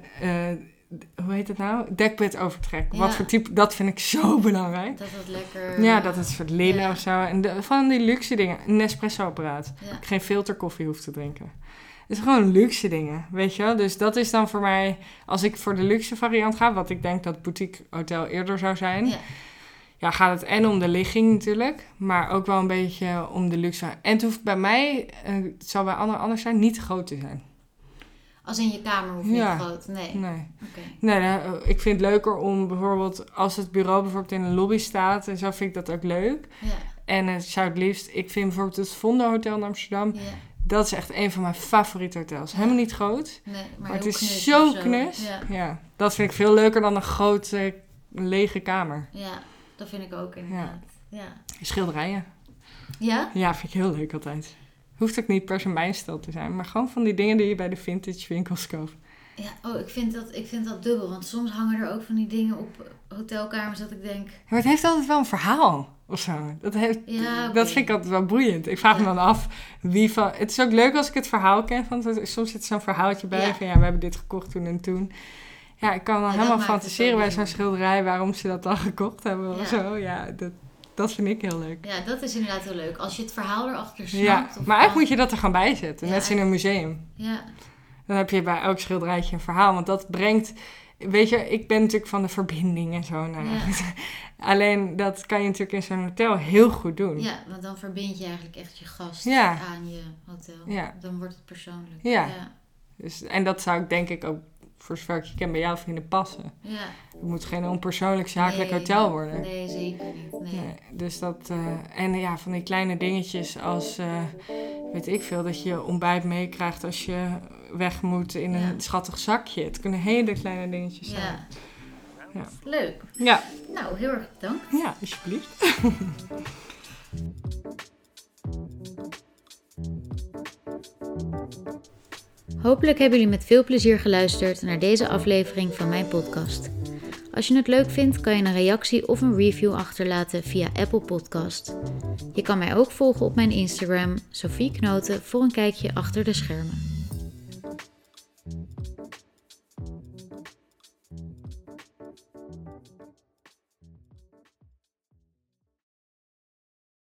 hoe heet het nou? Dekbed overtrek. Ja. Wat voor type, dat vind ik zo belangrijk. dat het lekker... Ja, dat het soort linnen Ja. of zo. En de, van die luxe dingen. Een Nespresso-apparaat. Ja. Ik geen filterkoffie hoef te drinken. Het is gewoon luxe dingen, weet je wel? Dus dat is dan voor mij, als ik voor de luxe variant ga, wat ik denk dat boutique hotel eerder zou zijn, Ja. ja, gaat het en om de ligging natuurlijk, maar ook wel een beetje om de luxe. En het hoeft bij mij, eh, het zal bij anderen anders zijn, niet te groot te zijn. Als in je kamer hoeft niet Ja. groot. Nee. Nee. Oké. Nee, eh, ik vind het leuker om bijvoorbeeld, als het bureau bijvoorbeeld in een lobby staat en zo, vind ik dat ook leuk. Ja. En het zou het liefst, ik vind bijvoorbeeld het Vondo Hotel in Amsterdam, Ja. dat is echt een van mijn favoriete hotels. Helemaal niet groot, Nee, maar, maar, het is zo knus. Ja. Ja. dat vind ik veel leuker dan een grote lege kamer. ja, dat vind ik ook inderdaad. Ja. Schilderijen. Ja? Ja, vind ik heel leuk altijd. Hoeft ook niet per se mijn stijl te zijn, maar gewoon van die dingen die je bij de vintage winkels koopt. Ja, oh, ik vind, dat, ik vind dat dubbel. Want soms hangen er ook van die dingen op hotelkamers dat ik denk... Maar het heeft altijd wel een verhaal of zo. Dat, heeft, Ja, dat vind ik altijd wel boeiend. Ik vraag me dan af wie van. Het is ook leuk als ik het verhaal ken. Want er- soms zit zo'n verhaaltje bij van ja, we hebben dit gekocht toen en toen. Ja, ik kan dan helemaal fantaseren bij zo'n schilderij waarom ze dat dan gekocht hebben of zo. Ja, dat, dat vind ik heel leuk. Ja, dat is inderdaad heel leuk. Als je het verhaal erachter snapt. Ja, of maar eigenlijk moet je dat er gewoon bij zetten. Ja, Net als in een museum. Ja, Dan heb je bij elk schilderijtje een verhaal. Want dat brengt. Weet je, ik ben natuurlijk van de verbinding en zo. Nou, ja. Alleen dat kan je natuurlijk in zo'n hotel heel goed doen. ja, want dan verbind je eigenlijk echt je gast Ja. aan je hotel. Ja. Dan wordt het persoonlijk. Ja. Ja. Dus, en dat zou ik denk ik ook, voor zover ik je ken, bij jouw vrienden passen. ja. Het moet geen onpersoonlijk zakelijk Nee, hotel worden. Nee, zeker niet. Nee. Nee, dus dat, eh, en ja, van die kleine dingetjes als, eh, weet ik veel, dat je ontbijt meekrijgt als je weg moet in een schattig zakje. Het kunnen hele kleine dingetjes zijn. Ja. Ja. Leuk. Ja, Nou, heel erg bedankt. ja, alsjeblieft. Hopelijk hebben jullie met veel plezier geluisterd naar deze aflevering van mijn podcast. Als je het leuk vindt, kan je een reactie of een review achterlaten via Apple Podcast. Je kan mij ook volgen op mijn Instagram, Sophie Knoten, voor een kijkje achter de schermen.